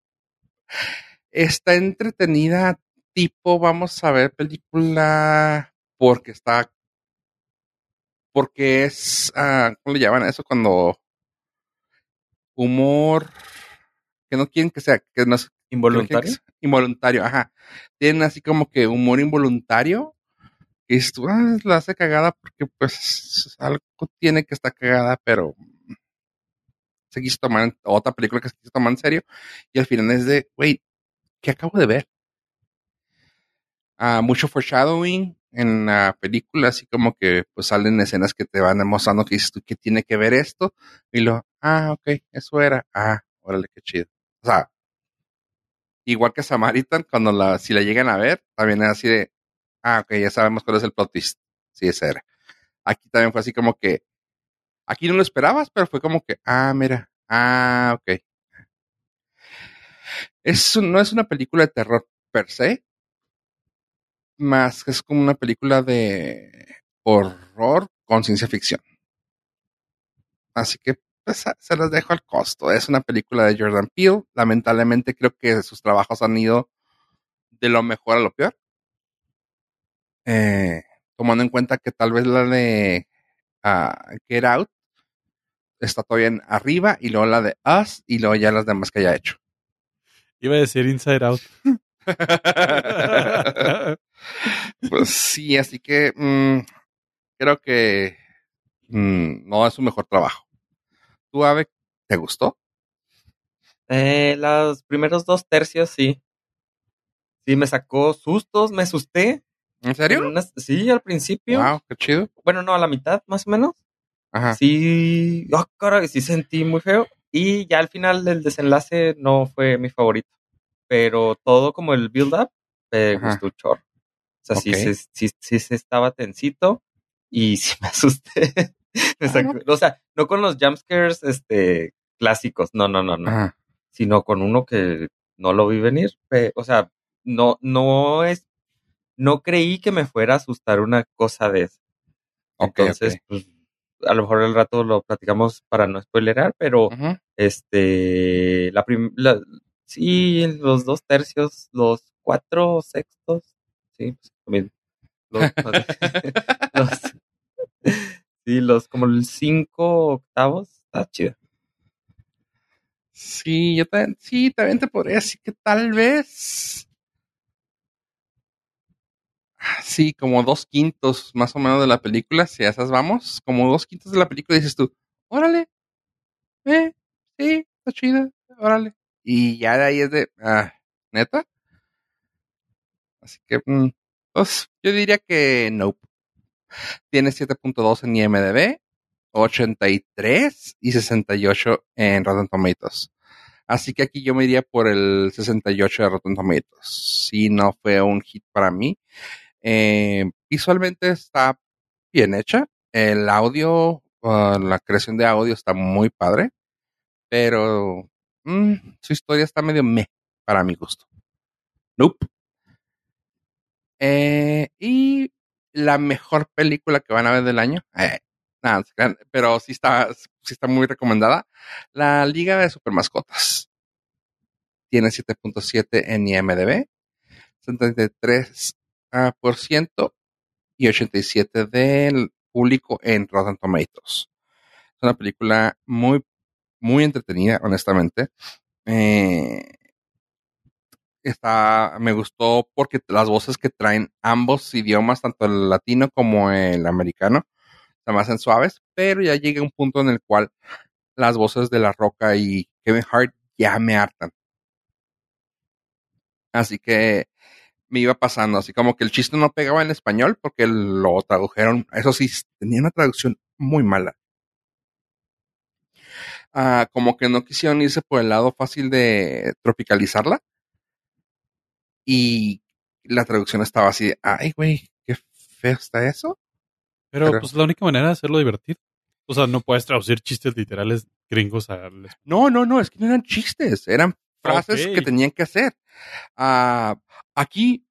está entretenida tipo, vamos a ver película porque está, porque es, ah, ¿cómo le llaman a eso? Cuando humor que no quieren que sea, que no, que Involuntario. Involuntario, ajá. Tienen así como que humor involuntario. Y dices tú, ah, la hace cagada porque pues algo tiene que estar cagada, pero se quiso tomar, otra película que se quiso tomar en serio. Y al final es de, wait, ¿qué acabo de ver? Ah, mucho foreshadowing en la película, así como que pues salen escenas que te van demostrando que dices tú que tiene que ver esto. Y lo, ah, ok, eso era. Ah, órale, qué chido. O sea, igual que Samaritan, cuando la, si la llegan a ver, también es así de, ah, ok, ya sabemos cuál es el plot twist. Sí, ese era. Aquí también fue así como que, aquí no lo esperabas, pero fue como que, ah, mira, ah, ok. Es, no es una película de terror per se, más que es como una película de horror con ciencia ficción. Así que pues, se- se las dejo al costo. Es una película de Jordan Peele. Lamentablemente creo que sus trabajos han ido de lo mejor a lo peor. Eh, tomando en cuenta que tal vez la de ah, Get Out está todavía en arriba y luego la de Us y luego ya las demás que haya hecho. Iba a decir Inside Out. pues sí, así que mm, creo que mm, no es su mejor trabajo. ¿Tú, Ave, te gustó? Eh, los primeros dos tercios, sí. Sí, me sacó sustos, me asusté. ¿En serio? En unas- sí, al principio. Wow, qué chido. Bueno, no, a la mitad, más o menos. Ajá. Sí, oh, caray, sí sentí muy feo. Y ya al final del desenlace no fue mi favorito. Pero todo como el build-up me Ajá. gustó chorro. O sea, sí, sí, sí se estaba tensito y sí me asusté. Me Ah, o sea, no con los jumpscares este, clásicos, no, no, no, no. Ajá. Sino con uno que no lo vi venir. o sea, no, no es, no creí que me fuera a asustar una cosa de eso. Ok, Entonces, pues, a lo mejor el rato lo platicamos para no spoilerar, pero este, la, prim- la sí, los dos tercios, los cuatro sextos, sí, pues, también. Los, los- sí, los como el cinco octavos, está chido. Sí, yo también, sí, también te podría decir que tal vez. Sí, como dos quintos más o menos de la película, si a esas vamos, como dos quintos de la película dices tú, órale, eh, sí, está chida, órale. Y ya de ahí es de, ah, neta. Así que, mm, pues, yo diría que nope. Tiene 7.2 en IMDb, 83 y 68 en Rotten Tomatoes. Así que aquí yo me iría por el 68 de Rotten Tomatoes. Si no fue un hit para mí. Eh, visualmente está bien hecha. El audio, uh, la creación de audio está muy padre. Pero mm, su historia está medio meh para mi gusto. Nope. Eh, y la mejor película que van a ver del año. Eh, pero sí está, sí está muy recomendada. La Liga de Supermascotas. Tiene 7.7 en IMDb, 73% ah, por ciento y 87 del público en Rotten Tomatoes. Es una película muy, muy entretenida, honestamente. Eh, está, me gustó porque las voces que traen ambos idiomas, tanto el latino como el americano, se me hacen suaves, pero ya llega un punto en el cual las voces de La Roca y Kevin Hart ya me hartan. Así que me iba pasando, así como que el chiste no pegaba en español porque lo tradujeron, eso sí, tenía una traducción muy mala. Ah, como que no quisieron irse por el lado fácil de tropicalizarla. Y la traducción estaba así, ay, güey, qué feo está eso. Pero, Pero- pues la única manera de hacerlo divertido. O sea, no puedes traducir chistes literales gringos español. No, no, no, es que no eran chistes, eran frases que tenían que hacer. Ah, aquí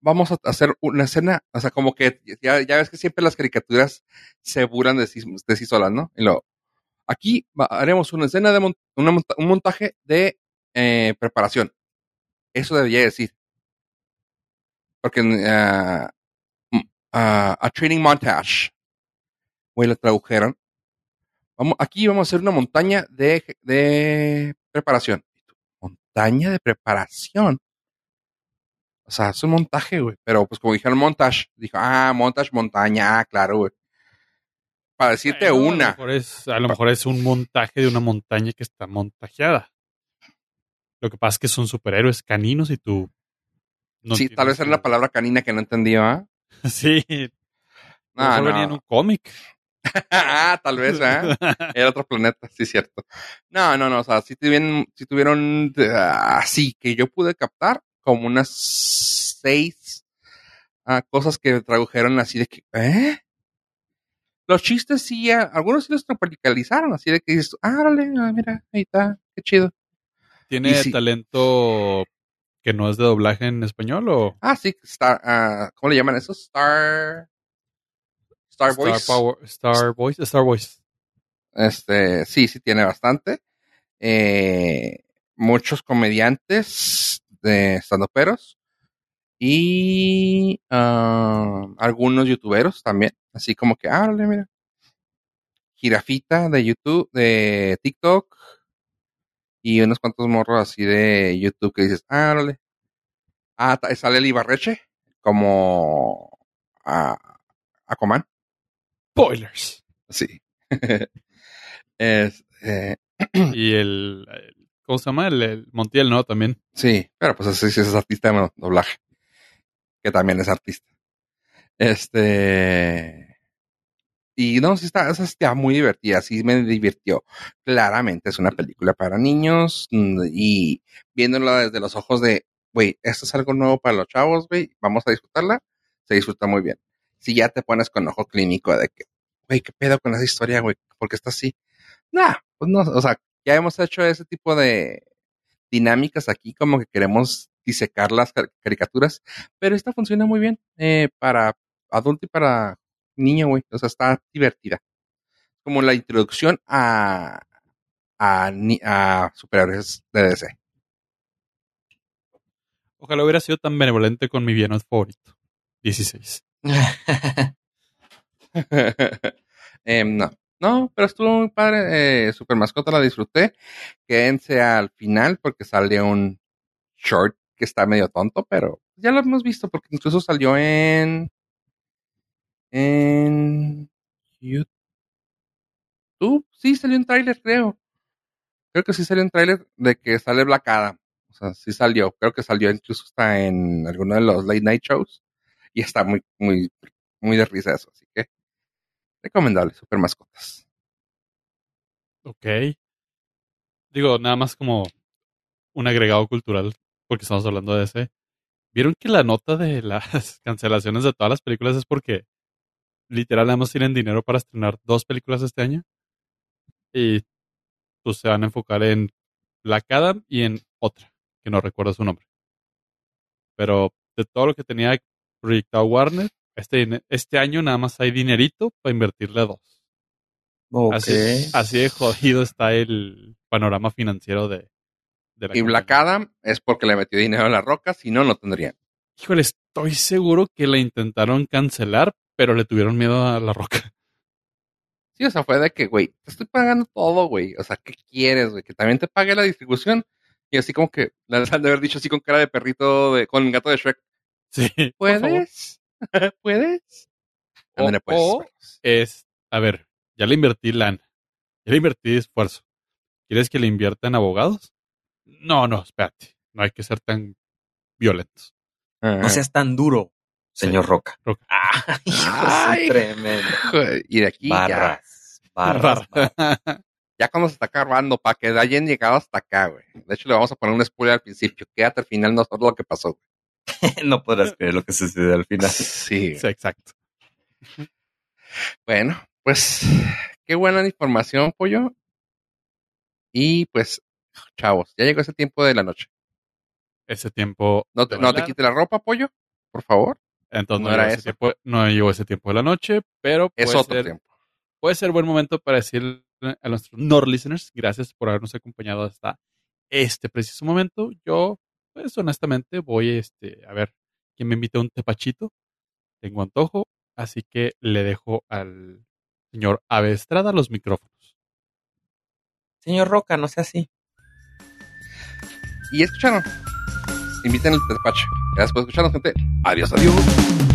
vamos a hacer una escena, o sea, como que ya, ya ves que siempre las caricaturas se burlan de sí, de sí solas, ¿no? Y lo, aquí haremos una escena de mon- una monta- un montaje de eh, preparación. Eso debería decir. Porque ah, ah, a training montage. Güey, lo tradujeron. Vamos, aquí vamos a hacer una montaña de, de preparación. Montaña de preparación. O sea, es un montaje, güey. Pero pues como dijeron montage, dijo, ah, montage, montaña, ah, claro, güey. Para decirte Bueno, A lo, una. mejor es, a lo mejor es un montaje de una montaña que está montajeada. Lo que pasa es que son superhéroes caninos y tú. no sí, tal vez era la palabra canina que no entendió, ¿ah? Sí. Ah, mejor venía en no. un cómic. Ah, tal vez, ¿ah? Era otro planeta, sí, cierto. No, no, no, o sea, sí tuvieron, sí tuvieron, así que yo pude captar como unas seis ah, cosas que tradujeron así de que, ¿eh? Los chistes sí, ah, algunos sí los tropicalizaron, así de que dices, ah, órale, ah, mira, ahí está, qué chido. ¿Tiene sí. talento que no es de doblaje en español o Ah, sí, Star, ah, ¿cómo le llaman eso? Star, Star Voice. Power- Star Voice? Star Voice. Este, sí, sí tiene bastante. Eh, muchos comediantes de estandoperos y ah, algunos youtuberos también. Así como que, ah, mira. Jirafita de YouTube, de TikTok y unos cuantos morros así de YouTube que dices, ah, órale. Ah, sale el Ibarreche como a Aquaman. Spoilers. Sí. es, eh, y el, el- ¿Cómo se llama? El, el Montiel, ¿no? También. Sí, pero pues ese sí es artista de doblaje. Que también es artista. Este. Y no, sí está, esa está muy divertida, sí me divirtió. Claramente es una película para niños mm, y viéndola desde los ojos de, güey, esto es algo nuevo para los chavos, güey, vamos a disfrutarla, se disfruta muy bien. Si ya te pones con ojo clínico de que, güey, ¿qué pedo con esa historia, güey? ¿Por qué está así? Nah, pues no, o sea, ya hemos hecho ese tipo de dinámicas aquí, como que queremos disecar las car- caricaturas, pero esta funciona muy bien eh, para adulto y para niño, güey. O sea, está divertida. Como la introducción a, a, a superhéroes de DC. Ojalá hubiera sido tan benevolente con mi villano favorito. 16. Em, no, no, pero estuvo muy padre. Eh, Super Mascota la disfruté. Quédense al final porque sale un short que está medio tonto, pero ya lo hemos visto porque incluso salió en en YouTube. Sí, salió un tráiler, creo. Creo que sí salió un tráiler de que sale Black Adam. O sea, sí salió. Creo que salió incluso está en alguno de los late night shows. Y está muy, muy, muy de risa eso. Así que recomendable, super mascotas. Ok. Digo, nada más como un agregado cultural, porque estamos hablando de ese. ¿Vieron que la nota de las cancelaciones de todas las películas es porque literal nada tienen dinero para estrenar dos películas este año? Y pues se van a enfocar en Black Adam y en otra, que no recuerdo su nombre. Pero de todo lo que tenía proyectado Warner, este, este año nada más hay dinerito para invertirle a dos. Ok. Así, así de jodido está el panorama financiero de, de la Y Black. Adam es porque le metió dinero a la roca, si no, no tendrían. Híjole, estoy seguro que la intentaron cancelar, pero le tuvieron miedo a la roca. Sí, o sea, fue de que, güey, te estoy pagando todo, güey. O sea, ¿qué quieres, güey? Que también te pague la distribución. Y así como que, la han de haber dicho así con cara de perrito, de, con gato de Shrek. Sí. ¿Puedes? ¿Puedes? O- Ándale, pues. o es, a ver, ya le invertí lana, ya le invertí esfuerzo. ¿Quieres que le invierta en abogados? No, no, espérate. No hay que ser tan violentos. No seas tan duro, señor Roca. Roca. Ah, hijo, Ay. sí, tremendo. Y de aquí ya, Barras, barras, barras. ya cuando se está acabando, para que hayan llegado hasta acá, güey. De hecho, le vamos a poner un spoiler al principio. Quédate al final, no todo lo que pasó. no podrás creer lo que sucedió al final. Sí. Sí, exacto. Bueno, pues qué buena información, pollo. Y pues, chavos, ya llegó ese tiempo de la noche. Ese tiempo. No te, no te bailar. quite la ropa, pollo, por favor. Entonces no no, era llegó ese tiempo, no llegó ese tiempo de la noche, pero Es puede otro ser, tiempo. puede ser buen momento para decirle a nuestros Nord listeners, gracias por habernos acompañado hasta este preciso momento. Yo, pues honestamente, voy este, a ver quién me invita a un tepachito. Tengo antojo, así que le dejo al señor Ave Estrada los micrófonos. Señor Roca, no sea así. Y escucharon, inviten el tepache. Gracias por escucharnos, gente. Adiós, adiós.